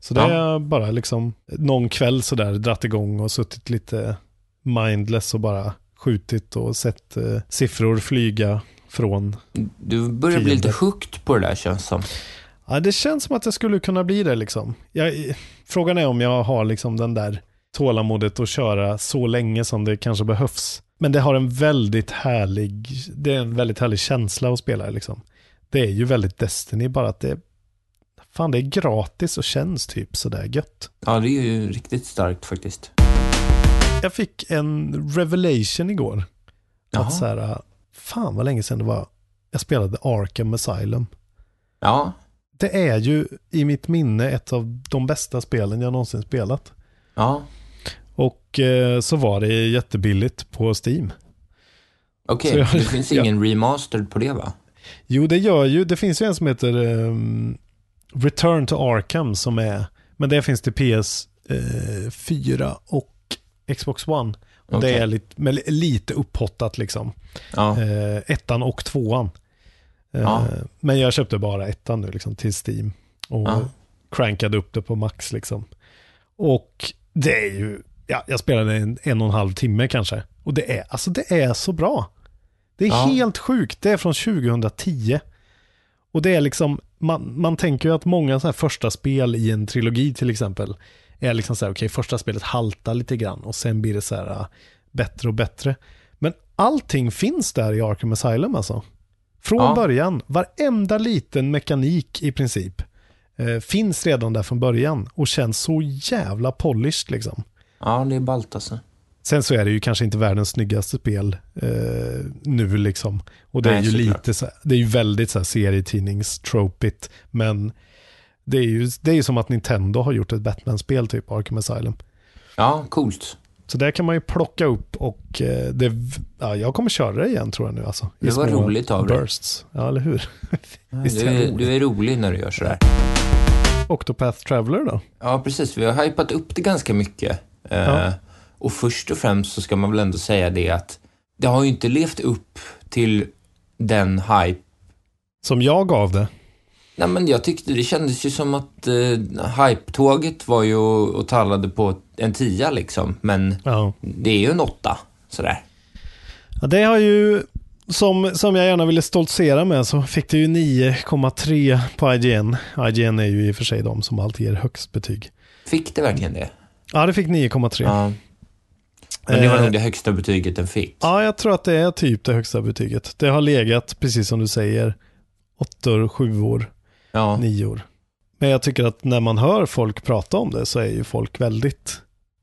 Så det Ja. är bara liksom någon kväll sådär dratt igång och suttit lite mindless och bara skjutit och sett eh, siffror flyga från. Du börjar bli fiender. lite hooked på det där känns som. Ja, det känns som att det skulle kunna bli det liksom. Jag, frågan är om jag har liksom den där tålamodet att köra så länge som det kanske behövs. Men det har en väldigt härlig, det är en väldigt härlig känsla att spela liksom. Det är ju väldigt Destiny, bara att det, fan det är gratis och känns typ sådär gött. Ja, det är ju riktigt starkt faktiskt. Jag fick en revelation igår. Jaha. Att så här, fan vad länge sedan det var, jag spelade Arkham Asylum. Ja, Det är ju i mitt minne ett av de bästa spelen jag någonsin spelat. ja. Och eh, så var det jättebilligt på Steam. Okej, jag- det finns ja. ingen remastered på det va? Jo, det gör ju, det finns ju en som heter ehm, Return to Arkham som är, men det finns till PS4 och Xbox One. Och Okej. Det är lite, lite upphottat liksom. Ja, Eh, ettan och tvåan. Eh, Ja. Men jag köpte bara ettan nu liksom till Steam. Och Ja. crankade upp det på max liksom. Och det är ju, ja, jag spelade en, en och en halv timme kanske. Och det är, alltså det är så bra. Det är Ja. helt sjukt. Det är från 2010. Och det är liksom, man, man tänker ju att många så här första spel i en trilogi till exempel är liksom så här, okej, första spelet haltar lite grann och sen blir det så här äh, bättre och bättre. Men allting finns där i Arkham Asylum alltså. Från Ja. början, varenda liten mekanik i princip eh, finns redan där från början och känns så jävla polished liksom. Ja, det är ballt alltså. Sen så är det ju kanske inte världens snyggaste spel eh, nu liksom. Och det är Nej, ju såklart. lite så, det är ju väldigt så här serietidningstropigt. Men det är ju det är ju som att Nintendo har gjort ett Batman-spel typ, Arkham Asylum. Ja, coolt. Så där kan man ju plocka upp och eh, det, ja, jag kommer köra det igen tror jag nu alltså. I Det var roligt av dig. bursts. Ja, eller hur? Visst Du är det du är rolig när du gör sådär. Octopath Traveler då? Ja, precis. Vi har hypat upp det ganska mycket. Eh, Ja. Och först och främst så ska man väl ändå säga det att det har ju inte levt upp till den hype. Som jag gav det. Nej, men jag tyckte det kändes ju som att eh, hype-tåget var ju och, tallade på en tia liksom. Men Ja. det är ju en åtta, sådär. Ja, det har ju, som, som jag gärna ville stoltsera med, så fick det ju 9,3 på IGN. IGN är ju i och för sig de som alltid ger högst betyg. Fick det verkligen det? Ja, det fick 9,3. Ja. Men det var Eh, nog det högsta betyget den fick. Ja, jag tror att det är typ det högsta betyget. Det har legat, precis som du säger, åttor, sjuor, Ja. nior. Men jag tycker att när man hör folk prata om det så är ju folk väldigt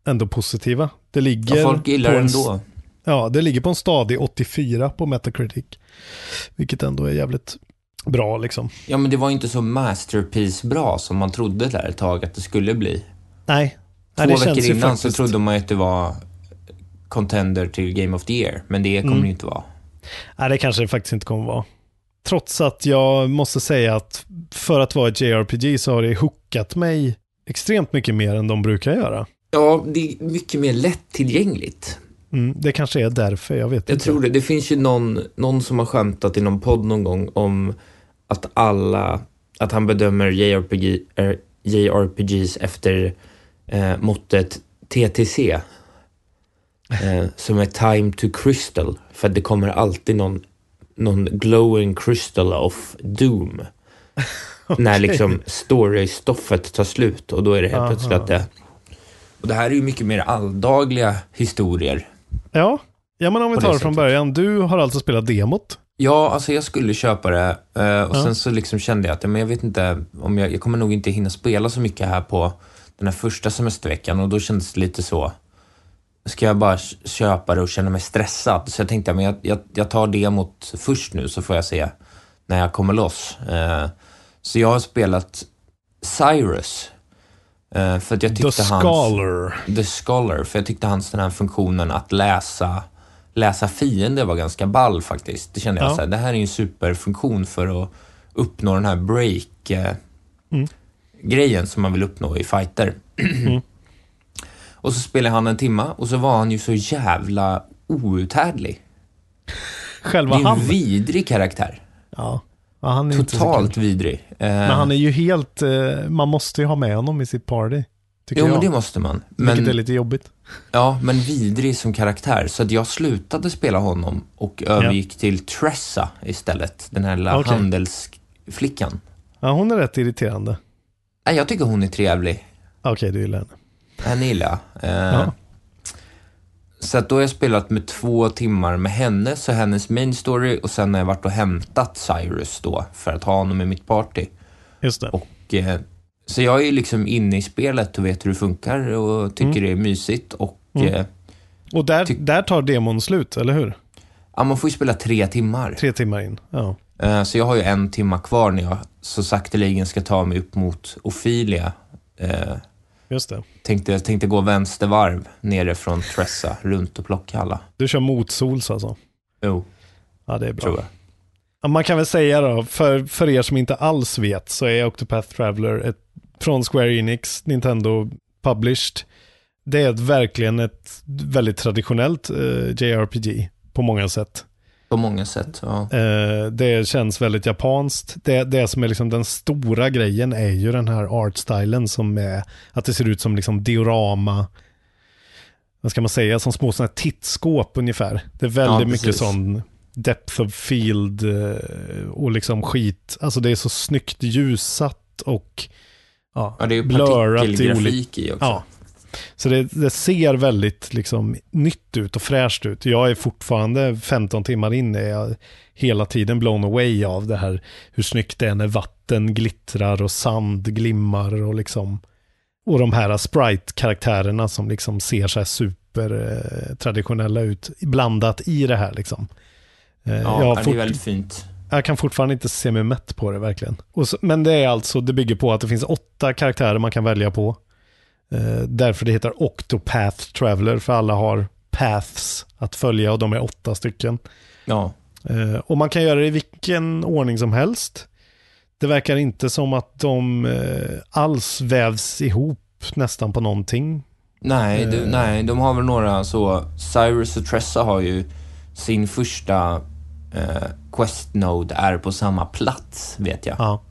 ändå positiva. Det ligger Ja, folk gillar på en, ändå. Ja, det ligger på en stadig 84 på Metacritic. Vilket ändå är jävligt bra liksom. Ja, men det var inte så masterpiece bra som man trodde där ett tag att det skulle bli. Nej. Två Nej, veckor innan faktiskt... så trodde man att det var contender till Game of the Year, men det kommer Mm. det ju inte vara. Nej, det kanske det faktiskt inte kommer vara. Trots att jag måste säga att för att vara ett JRPG så har det hookat mig extremt mycket mer än de brukar göra. Ja, det är mycket mer lättillgängligt. Mm, det kanske är därför, jag vet Jag inte. tror det. Det finns ju någon, någon som har skämtat i någon podd någon gång om att alla, att han bedömer JRPG, eh, JRPGs efter eh, måttet TTC. Eh, som är time to crystal. För att det kommer alltid någon, någon glowing crystal of doom. När liksom storystoffet tar slut och då är det helt Aha. plötsligt att det... Och det här är ju mycket mer alldagliga historier. Ja, ja men om vi tar det från början. Du har alltså spelat demot. Ja, alltså jag skulle köpa det eh, och Ja. sen så liksom kände jag att men jag vet inte om jag, jag kommer nog inte hinna spela så mycket här på den här första semesterveckan och då kändes det lite så. Ska jag bara köpa det och känna mig stressad? Så jag tänkte, men jag, jag, jag tar demot först nu så får jag se när jag kommer loss. Eh, så jag har spelat Cyrus. Eh, för att jag The tyckte hans... Scholar. The Scholar, för jag tyckte hans den här funktionen att läsa, läsa fiender var ganska ball faktiskt. Det kände jag Ja. så här, det här är en superfunktion för att uppnå den här break eh, Mm. grejen som man vill uppnå i fighter. Mm. Och så spelade han en timma och så var han ju så jävla outhärdlig. Själva det är han. en vidrig karaktär. Ja. ja, han är Totalt vidrig. Eh, Men han är ju helt, eh, man måste ju ha med honom i sitt party. Jo, jag. men det måste man. Vilket Men- är lite jobbigt. Ja, men vidrig som karaktär. Så att jag slutade spela honom och övergick till Tressa istället. Den här lilla Okej. handelsflickan. Ja, hon är rätt irriterande. Nej, jag tycker hon är trevlig. Okej, du gillar henne. Jag. Eh, Ja. Så att då har jag spelat med två timmar med henne, så hennes main story och sen har jag varit och hämtat Cyrus då för att ha honom i mitt party. Just det. Och, eh, så jag är ju liksom inne i spelet och vet hur det funkar och tycker Mm. det är mysigt och Mm. eh, Och där, där tar demon slut, eller hur? ja, man får ju spela tre timmar. Tre timmar in. Ja. Eh, Så jag har ju en timma kvar när jag så sakteligen ska ta mig upp mot Ophelia. Just det. Tänkte, tänkte gå vänstervarv nere från Tressa, runt och plocka alla. Du kör motsols alltså? Jo, Ja, det är bra. tror jag. Ja, man kan väl säga då, för, för er som inte alls vet, så är Octopath Traveler ett, från Square Enix, Nintendo published. Det är ett, verkligen ett väldigt traditionellt eh, JRPG på många sätt. På många sätt, ja. Eh, det känns väldigt japanskt. Det, det som är liksom den stora grejen är ju den här artstylen som är att det ser ut som liksom diorama, vad ska man säga, som små sådana här tittskåp ungefär. Det är väldigt Ja, mycket sån depth of field eh, och liksom skit. Alltså det är så snyggt ljusat och ja, Ja, det är ju blurrat i olika... i också. Ja, Så det, det, ser väldigt liksom, nytt ut och fräscht ut. Jag är fortfarande 15 timmar in, är jag hela tiden blown away av det här hur snyggt det är när vatten glittrar och sand glimmar och liksom och de här sprite-karaktärerna som liksom ser så här super eh, ut blandat i det här liksom. Eh, ja, det är väldigt fint. Jag kan fortfarande inte se mig mätt på det verkligen. Så, men det är alltså, det bygger på att det finns åtta karaktärer man kan välja på. Eh, därför det heter Octopath Traveler, för alla har paths att följa och de är åtta stycken. Ja. Eh, och man kan göra det i vilken ordning som helst. Det verkar inte som att de eh, alls vävs ihop nästan på någonting. Nej, du, nej, de har väl några så. Cyrus och Tressa har ju sin första eh, Quest Node är på samma plats, vet jag. Ja.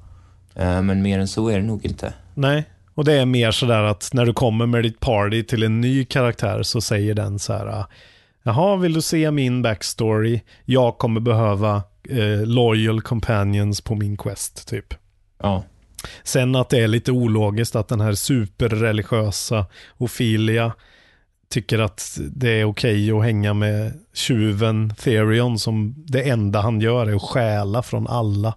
Men mer än så är det nog inte. Nej, och det är mer sådär att när du kommer med ditt party till en ny karaktär så säger den så här Jaha, vill du se min backstory? Jag kommer behöva eh, loyal companions på min quest, typ. Ja. Sen att det är lite ologiskt att den här superreligiösa Ophelia tycker att det är okej att hänga med tjuven Therion som det enda han gör är att stjäla från alla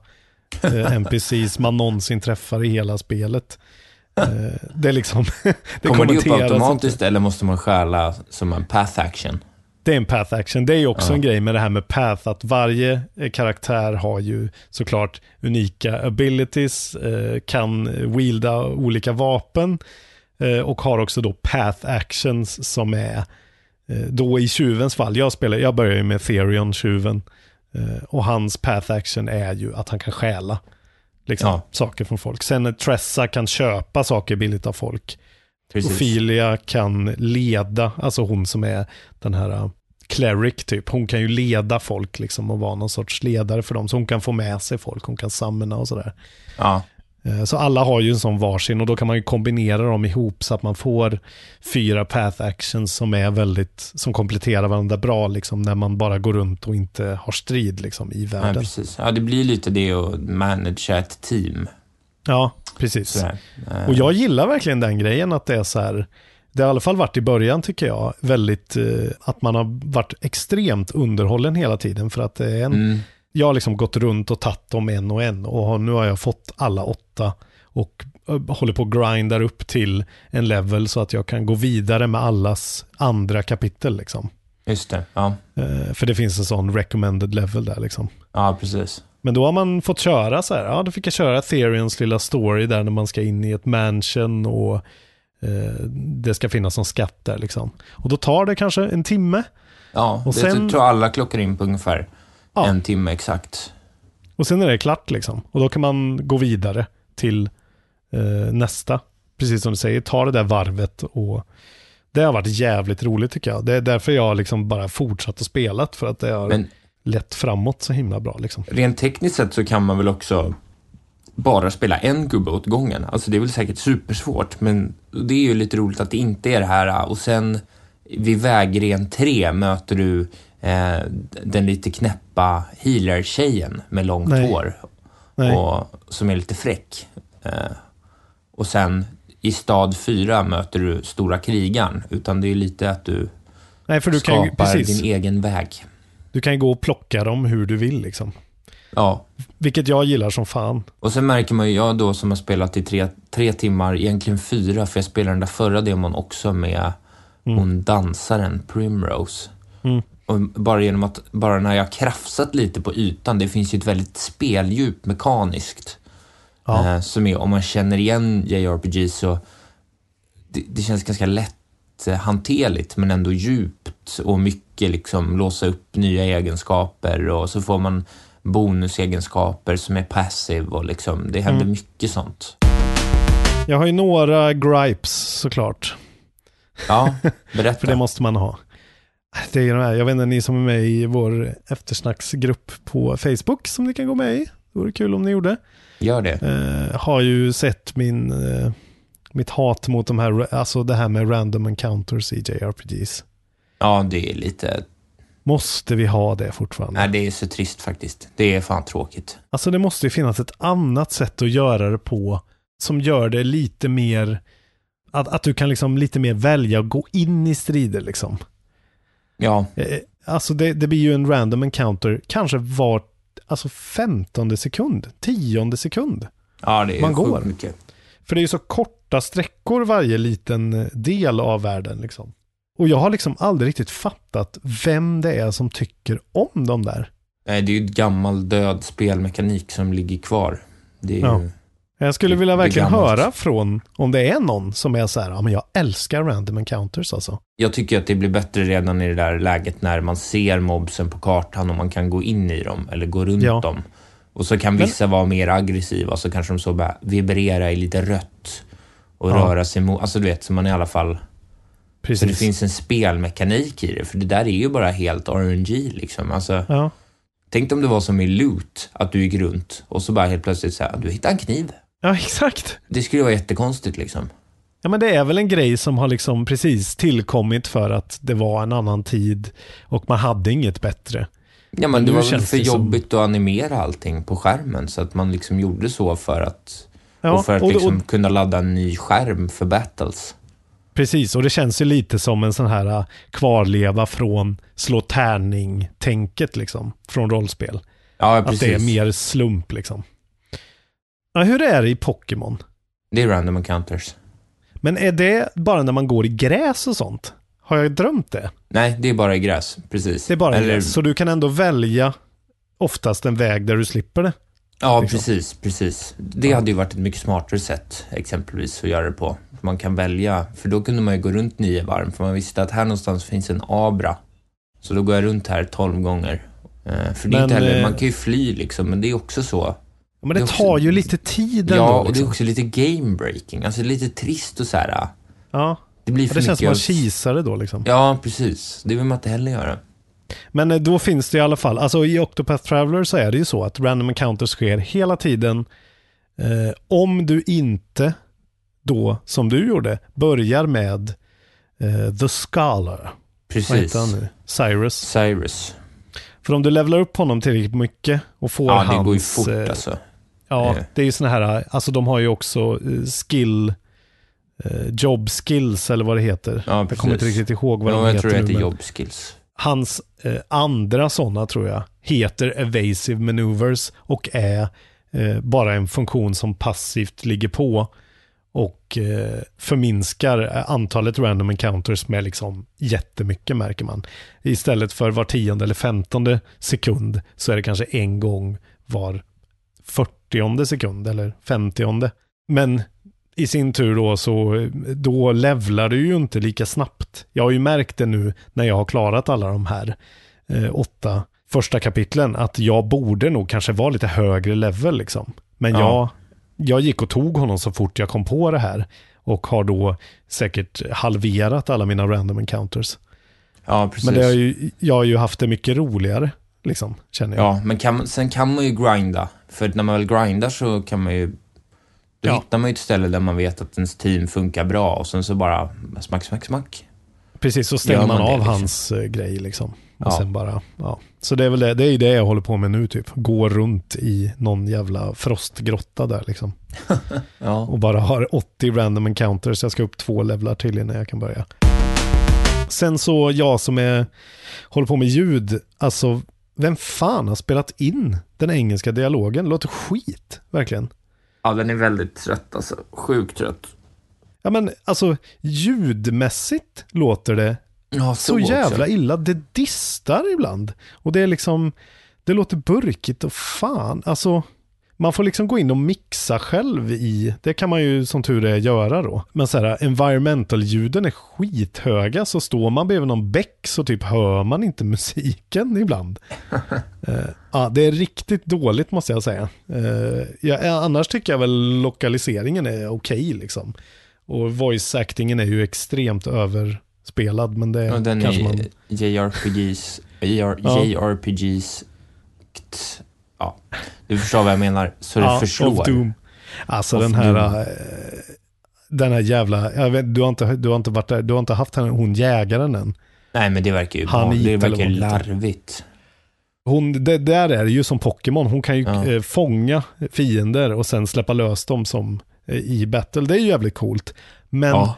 eh, NPCs man någonsin träffar i hela spelet. Eh, det är liksom... det Kommer det upp automatiskt eller måste man stjäla som en path action? Det är en path action. Det är ju också ja. en grej med det här med path, att varje eh, karaktär har ju såklart unika abilities, eh, kan wielda olika vapen och har också då path actions som är då i tjuvens fall, jag, spelar, jag börjar ju med Therion, tjuven, och hans path action är ju att han kan stjäla liksom, ja. saker från folk. Sen Tressa kan köpa saker billigt av folk. Precis. Ophelia kan leda, alltså hon som är den här uh, cleric typ. Hon kan ju leda folk liksom och vara någon sorts ledare för dem. Så hon kan få med sig folk, hon kan samla och sådär. Ja. Uh, så alla har ju en sån varsin och då kan man ju kombinera dem ihop så att man får fyra path actions som är väldigt, som kompletterar varandra bra liksom när man bara går runt och inte har strid liksom i världen. Ja, precis. Ja, det blir lite det att managera ett team. Ja, precis. Sådär. Och jag gillar verkligen den grejen att det är så här, det har i alla fall varit i början tycker jag, väldigt, eh, att man har varit extremt underhållen hela tiden för att det är en, mm. Jag har liksom gått runt och tagit dem en och en och nu har jag fått alla åtta och eh, håller på att grindar upp till en level så att jag kan gå vidare med allas andra kapitel liksom. Just det, ja. Eh, för det finns en sån recommended level där liksom. Ja, precis. Men då har man fått köra så här, ja då fick jag köra Therions lilla story där när man ska in i ett mansion och eh, det ska finnas en skatt där liksom. Och då tar det kanske en timme. Ja, och det sen, tror alla klockar in på ungefär ja. en timme exakt. Och sen är det klart liksom. Och då kan man gå vidare till eh, nästa. Precis som du säger, ta det där varvet och det har varit jävligt roligt tycker jag. Det är därför jag liksom bara fortsatt att spela, för att det har Men, lett framåt så himla bra. Liksom. Rent tekniskt sett så kan man väl också bara spela en gubbe åt gången. Alltså det är väl säkert supersvårt, men det är ju lite roligt att det inte är det här. Och sen vid vägren 3 möter du eh, den lite knäppa healer-tjejen med långt Nej. hår. Nej. Och, som är lite fräck. Eh, och sen i stad 4 möter du stora krigaren, utan det är lite att du Nej, du skapar ju, din egen väg. Du kan ju gå och plocka dem hur du vill liksom. Ja. Vilket jag gillar som fan. Och sen märker man ju, jag då som har spelat i tre, tre timmar, egentligen fyra, för jag spelade den där förra demon också med mm. hon dansaren Primrose. Mm. Och bara genom att, bara när jag krafsat lite på ytan, det finns ju ett väldigt speldjup mekaniskt. Ja. Eh, som är, om man känner igen JRPG så, det, det känns ganska lätt hanterligt men ändå djupt och mycket liksom låsa upp nya egenskaper och så får man bonusegenskaper som är passive och liksom, det händer mm. mycket sånt. Jag har ju några gripes såklart. Ja, berätta. För det måste man ha. Det är de här, jag vet inte, ni som är med i vår eftersnacksgrupp på Facebook som ni kan gå med i. Det vore kul om ni gjorde. Gör det. Eh, har ju sett min, eh, mitt hat mot de här, alltså det här med random encounters i JRPGs. Ja, det är lite Måste vi ha det fortfarande? Nej, det är så trist faktiskt. Det är fan tråkigt. Alltså det måste ju finnas ett annat sätt att göra det på som gör det lite mer Att, att du kan liksom lite mer välja att gå in i strider liksom. Ja. Eh, Alltså det, det blir ju en random encounter kanske var alltså 15 sekund, 10 sekund. Ja, det är Man går. mycket. För det är ju så korta sträckor varje liten eh, del av världen liksom. Och jag har liksom aldrig riktigt fattat vem det är som tycker om de där. Nej, det är ju ett gammal död spelmekanik som ligger kvar. Det är Ja. ju... Jag skulle vilja verkligen höra från om det är någon som är så här, ja men jag älskar random encounters alltså. Jag tycker att det blir bättre redan i det där läget när man ser mobsen på kartan och man kan gå in i dem eller gå runt Ja. dem. Och så kan Men- vissa vara mer aggressiva, så kanske de så bara vibrerar i lite rött och Ja. röra sig mot, alltså du vet, så man i alla fall... Så Precis. det finns en spelmekanik i det, för det där är ju bara helt RNG liksom. Alltså, Ja. tänk om det var som i Loot, att du gick runt och så bara helt plötsligt så här, du hittar en kniv. Ja, exakt. Det skulle vara jättekonstigt liksom. Ja men det är väl en grej som har liksom precis tillkommit för att det var en annan tid och man hade inget bättre. Ja, men Men det var väl för det som- jobbigt att animera allting på skärmen, så att man liksom gjorde så för att, Ja, och för att och- liksom och- kunna ladda en ny skärm för battles. Precis, och det känns ju lite som en sån här äh, kvarleva från slå tärning-tänket liksom, från rollspel. Ja, Att precis. det är mer slump liksom. Ja, hur är det i Pokémon? Det är random encounters. Men är det bara när man går i gräs och sånt? Har jag drömt det? Nej, det är bara i gräs. Precis. Det är bara i Eller- gräs, så du kan ändå välja oftast en väg där du slipper det. Ja, liksom. precis, precis. Det hade ju varit ett mycket smartare sätt, exempelvis, att göra det på. Man kan välja, för då kunde man ju gå runt nio varv, för man visste att här någonstans finns en Abra. Så då går jag runt här tolv gånger. Eh, För det är Men, inte heller, eh, man kan ju fly liksom, men det är också så. Ja, men Det det också- tar ju lite tid ändå. Ja, och det är liksom. också lite game breaking. Alltså lite trist och så här. Ja, Det blir för det känns som man av- kisar det då liksom. Ja, precis. Det vill man inte heller göra. Men eh, då finns det i alla fall, alltså i Octopath Traveler så är det ju så att random encounters sker hela tiden. Eh, om du inte då, som du gjorde, börjar med eh, The Scholar. Vad Precis. heter han nu? Cyrus. Cyrus. För om du levlar upp honom tillräckligt mycket och får Ja, hans... det går ju fort eh, alltså. Ja, Eh. det är ju såna här, alltså de har ju också eh, skill, eh, job skills eller vad det heter. Ja, jag kommer inte riktigt ihåg vad Ja, de jag heter tror det heter men- jobbskills. Hans eh, andra sådana tror jag heter evasive maneuvers och är eh, bara en funktion som passivt ligger på och eh, förminskar antalet random encounters med liksom jättemycket märker man. Istället för var tionde eller femtonde sekund så är det kanske en gång var fyrtionde sekund eller femtionde. Men i sin tur då så då levlar du ju inte lika snabbt. Jag har ju märkt det nu när jag har klarat alla de här eh, åtta första kapitlen att jag borde nog kanske vara lite högre level liksom. Men Ja. jag, jag gick och tog honom så fort jag kom på det här och har då säkert halverat alla mina random encounters. Ja, precis. Men det har ju, jag har ju haft det mycket roligare, liksom, känner jag. Ja, men kan, sen kan man ju grinda. För när man väl grindar så kan man ju... Då Ja. hittar man ju ett ställe där man vet att ens team funkar bra och sen så bara smack, smack, smack. Precis, så stänger man, man det, av liksom? hans eh, grej liksom. Och Ja. sen bara, ja. Så det är väl det, det är det jag håller på med nu typ. Gå runt i någon jävla frostgrotta där liksom. Ja. Och bara har 80 random encounters. Jag ska upp två levlar till innan jag kan börja. Sen så jag som är, håller på med ljud, alltså vem fan har spelat in den engelska dialogen? Låter skit, verkligen. ja, den är väldigt trött alltså. Sjukt trött. Ja men alltså ljudmässigt låter det Ja, så jävla illa. Det distar ibland. Och det är liksom, det låter burkigt och fan. Alltså, man får liksom gå in och mixa själv i, det kan man ju som tur är göra då. Men så här, environmental-ljuden är skithöga, så står man bredvid någon bäck så typ hör man inte musiken ibland. Eh, ja, det är riktigt dåligt måste jag säga. Uh, ja, annars tycker jag väl lokaliseringen är okej liksom. Och voice-actingen är ju extremt överspelad, men det Och den kanske är man... JRPGs, JR, Ja. JRPGs, ja, du förstår vad jag menar, så det Ja, förslår. Alltså Of den här, Doom. eh, den här jävla, vet, du, har inte, du har inte varit där, du har inte haft henne, hon jägaren än. Nej, men det verkar ju, Han hit det verkar larvigt. Hon, det, där är ju som Pokémon, hon kan ju Ja. eh, fånga fiender och sen släppa lös dem som eh, i battle. Det är ju jävligt coolt. Men Ja.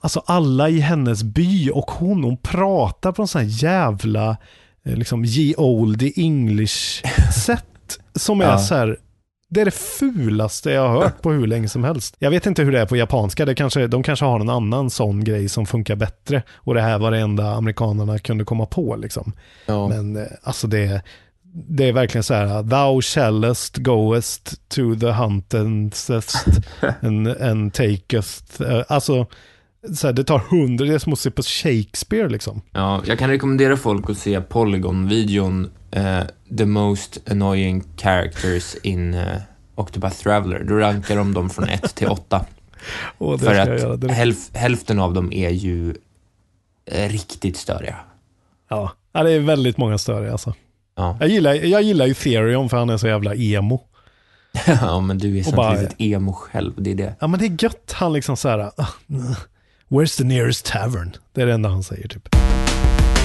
alltså alla i hennes by och hon, hon pratar på en sån här jävla liksom ye old English sätt som är Ja. så här det är det fulaste jag har hört på hur länge som helst. Jag vet inte hur det är på japanska. Det kanske, de kanske har en annan sån grej som funkar bättre. Och det här var det enda amerikanerna kunde komma på. Liksom. Ja. Men eh, alltså det, det är verkligen så här. Thou shallest goest to the huntest and, and takest. Eh, Alltså, så här, det tar hundra, det är som att se på Shakespeare liksom. Ja, jag kan rekommendera folk att se Polygon-videon eh, The Most Annoying Characters in uh, Octopath Traveler. Då rankar de dem från 1 till 8. Och det För att direkt. hälf, hälften av dem är ju eh, riktigt störiga. Ja. ja, det är väldigt många större alltså. Ja. Jag gillar, jag gillar ju Therion för han är så jävla emo. ja, men du är sånt bara- emo själv. Det är det. Ja men det är gött, han liksom så här. "Ah, mm, Where's the nearest tavern? Det är det enda han säger typ.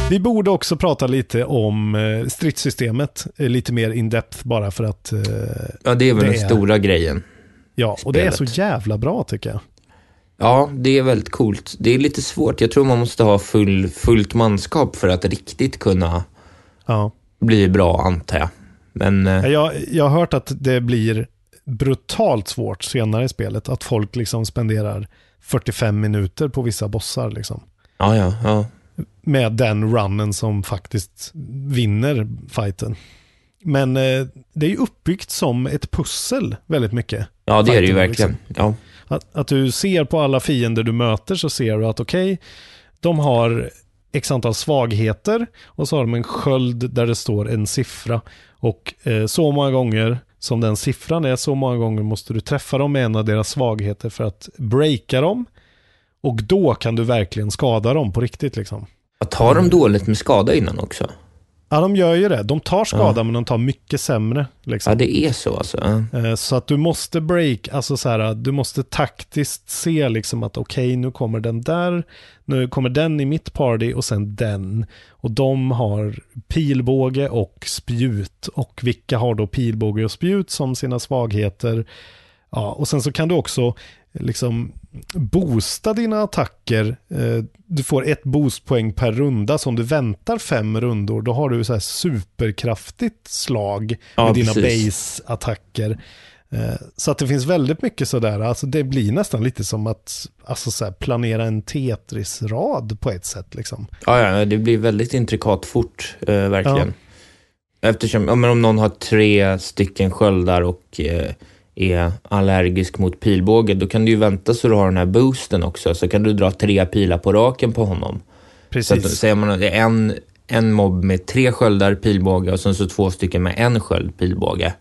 Vi borde också prata lite om eh, stridssystemet, eh, lite mer in depth bara för att, eh, Ja, det är väl Det den är- stora grejen. ja, och det är så jävla bra tycker jag. Ja, det är väldigt coolt. Det är lite svårt. Jag tror man måste ha full, fullt manskap för att riktigt kunna Ja. bli bra, antar jag. Men Jag, jag har hört att det blir brutalt svårt senare i spelet, att folk liksom spenderar 45 minuter på vissa bossar liksom. ja, ja, ja. med den runnen som faktiskt vinner fighten. Men eh, det är ju uppbyggt som ett pussel väldigt mycket. Ja, det är det ju verkligen. Ja. Att, att du ser på alla fiender du möter så ser du att okej, de har x antal svagheter och så har de en sköld där det står en siffra. Och eh, så många gånger som den siffran är, så många gånger måste du träffa dem med en av deras svagheter för att breaka dem. Och då kan du verkligen skada dem på riktigt liksom. Att tar de dåligt med skada innan också? Ja, de gör ju det. De tar skada, men de tar mycket sämre. Liksom. Ja, det är så alltså. Ja. Eh, Så att du måste break, alltså så här, du måste taktiskt se liksom att okej, nu kommer den där, nu kommer den i mitt party och sen den. Och de har pilbåge och spjut. Och vilka har då pilbåge och spjut som sina svagheter? Ja, och sen så kan du också liksom boosta dina attacker. Eh, Du får ett boostpoäng per runda, så om du väntar fem rundor, då har du så här superkraftigt slag Ja, med dina base-attacker. Eh, Så att det finns väldigt mycket sådär, alltså det blir nästan lite som att alltså så planera en Tetris-rad på ett sätt liksom. Ja, ja, det blir väldigt intrikat fort, eh, verkligen. Eftersom, ja, men om någon har tre stycken sköldar och eh, är allergisk mot pilbåge, då kan du ju vänta så du har den här boosten också, så kan du dra tre pilar på raken på honom. Så Precis. säger man att det är en, en mobb med tre sköldar pilbåge och sen så två stycken med en sköld pilbåge.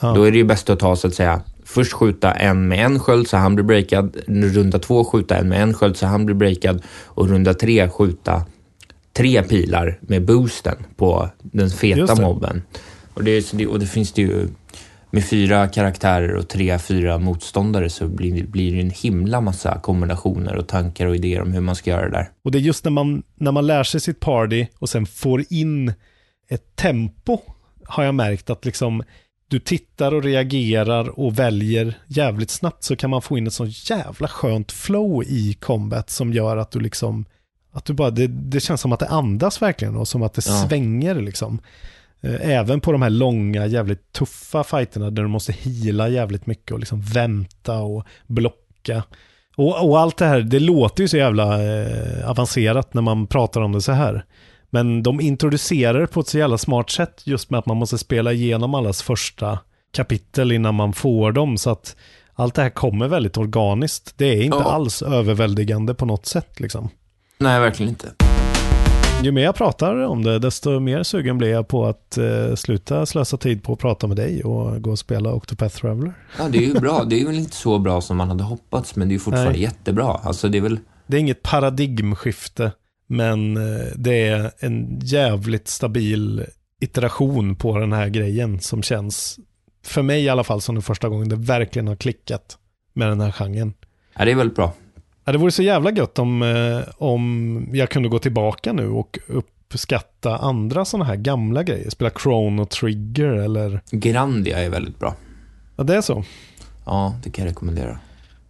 Ja. Då är det ju bäst att ta så att säga, först skjuta en med en sköld så han blir breakad, runda två skjuta en med en sköld så han blir breakad och runda tre skjuta tre pilar med boosten på den feta mobben. Och så det, och det finns det ju, med fyra karaktärer och tre, fyra motståndare så blir, blir det en himla massa kombinationer och tankar och idéer om hur man ska göra det där. Och det är just när man, när man lär sig sitt party och sen får in ett tempo har jag märkt att liksom du tittar och reagerar och väljer jävligt snabbt så kan man få in ett så jävla skönt flow i combat som gör att du liksom att du bara, det, det känns som att det andas verkligen och som att det Ja. svänger liksom. Eh, Även på de här långa, jävligt tuffa fighterna där du måste hila jävligt mycket och liksom vänta och blocka. Och, och allt det här, det låter ju så jävla eh, avancerat när man pratar om det så här. Men de introducerar det på ett så jävla smart sätt just med att man måste spela igenom allas första kapitel innan man får dem. Så att allt det här kommer väldigt organiskt. Det är inte Ja. alls överväldigande på något sätt liksom. Nej, verkligen inte. Ju mer jag pratar om det, desto mer sugen blir jag på att eh, sluta slösa tid på att prata med dig och gå och spela Octopath Traveler. Ja, det är ju bra. Det är väl inte så bra som man hade hoppats, men det är fortfarande Nej. jättebra. Alltså, det är väl... Det är inget paradigmskifte, men eh, det är en jävligt stabil iteration på den här grejen som känns, för mig i alla fall, som den första gången det verkligen har klickat med den här genren. Ja, det är väldigt bra. Ja, det vore så jävla gött om, eh, om jag kunde gå tillbaka nu och uppskatta andra sådana här gamla grejer. Spela Chrono Trigger eller... Grandia är väldigt bra. Ja, det är så. Ja, det kan jag rekommendera.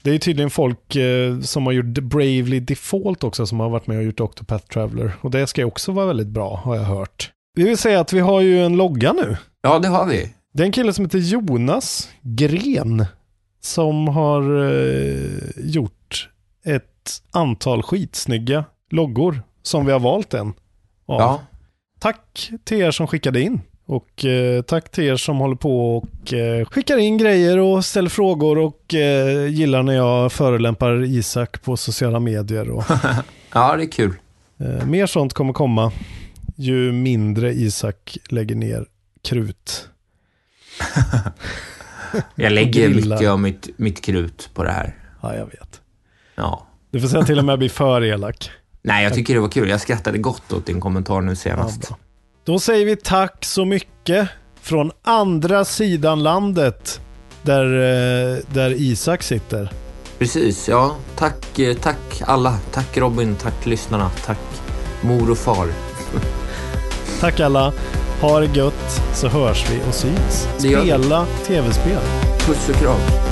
Det är tydligen folk eh, som har gjort Bravely Default också som har varit med och gjort Octopath Traveler. Och det ska ju också vara väldigt bra har jag hört. Vi vill säga att vi har ju en logga nu. Ja, det har vi. Det är en kille som heter Jonas Gren som har eh, gjort ett antal skitsnygga loggor som vi har valt en av. Ja. Tack till er som skickade in. Och eh, tack till er som håller på och eh, skickar in grejer och ställer frågor och eh, gillar när jag förolämpar Isak på sociala medier. Och, Ja, det är kul. eh, mer sånt kommer komma ju mindre Isak lägger ner krut. Jag lägger mycket av mitt, mitt krut på det här. Ja, jag vet. Ja. Du får säga till och med bli för elak. Nej, jag tycker det var kul. Jag skrattade gott åt din kommentar nu Ja, senast. bra. Då säger vi tack så mycket från andra sidan landet där, eh, där Isak sitter. Precis, ja. Tack, eh, tack alla. Tack Robin, tack lyssnarna, tack mor och far. Tack alla. Ha det gött så hörs vi och syns. Spela tv-spel. Puss och kram.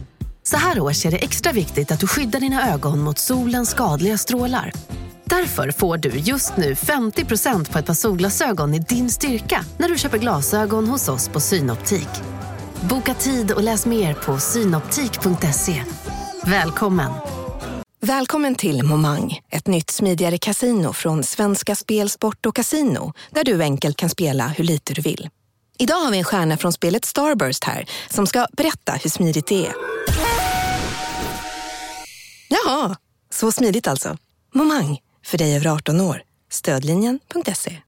Så här års är det extra viktigt att du skyddar dina ögon mot solens skadliga strålar. Därför får du just nu 50% på ett par solglasögon i din styrka när du köper glasögon hos oss på Synoptik. Boka tid och läs mer på synoptik.se. Välkommen! Välkommen till Momang, ett nytt smidigare casino från Svenska Spel, Sport och Casino där du enkelt kan spela hur lite du vill. Idag har vi en stjärna från spelet Starburst här som ska berätta hur smidigt det är. Jaha, så smidigt alltså. Momang, för dig över 18 år. Stödlinjen.se.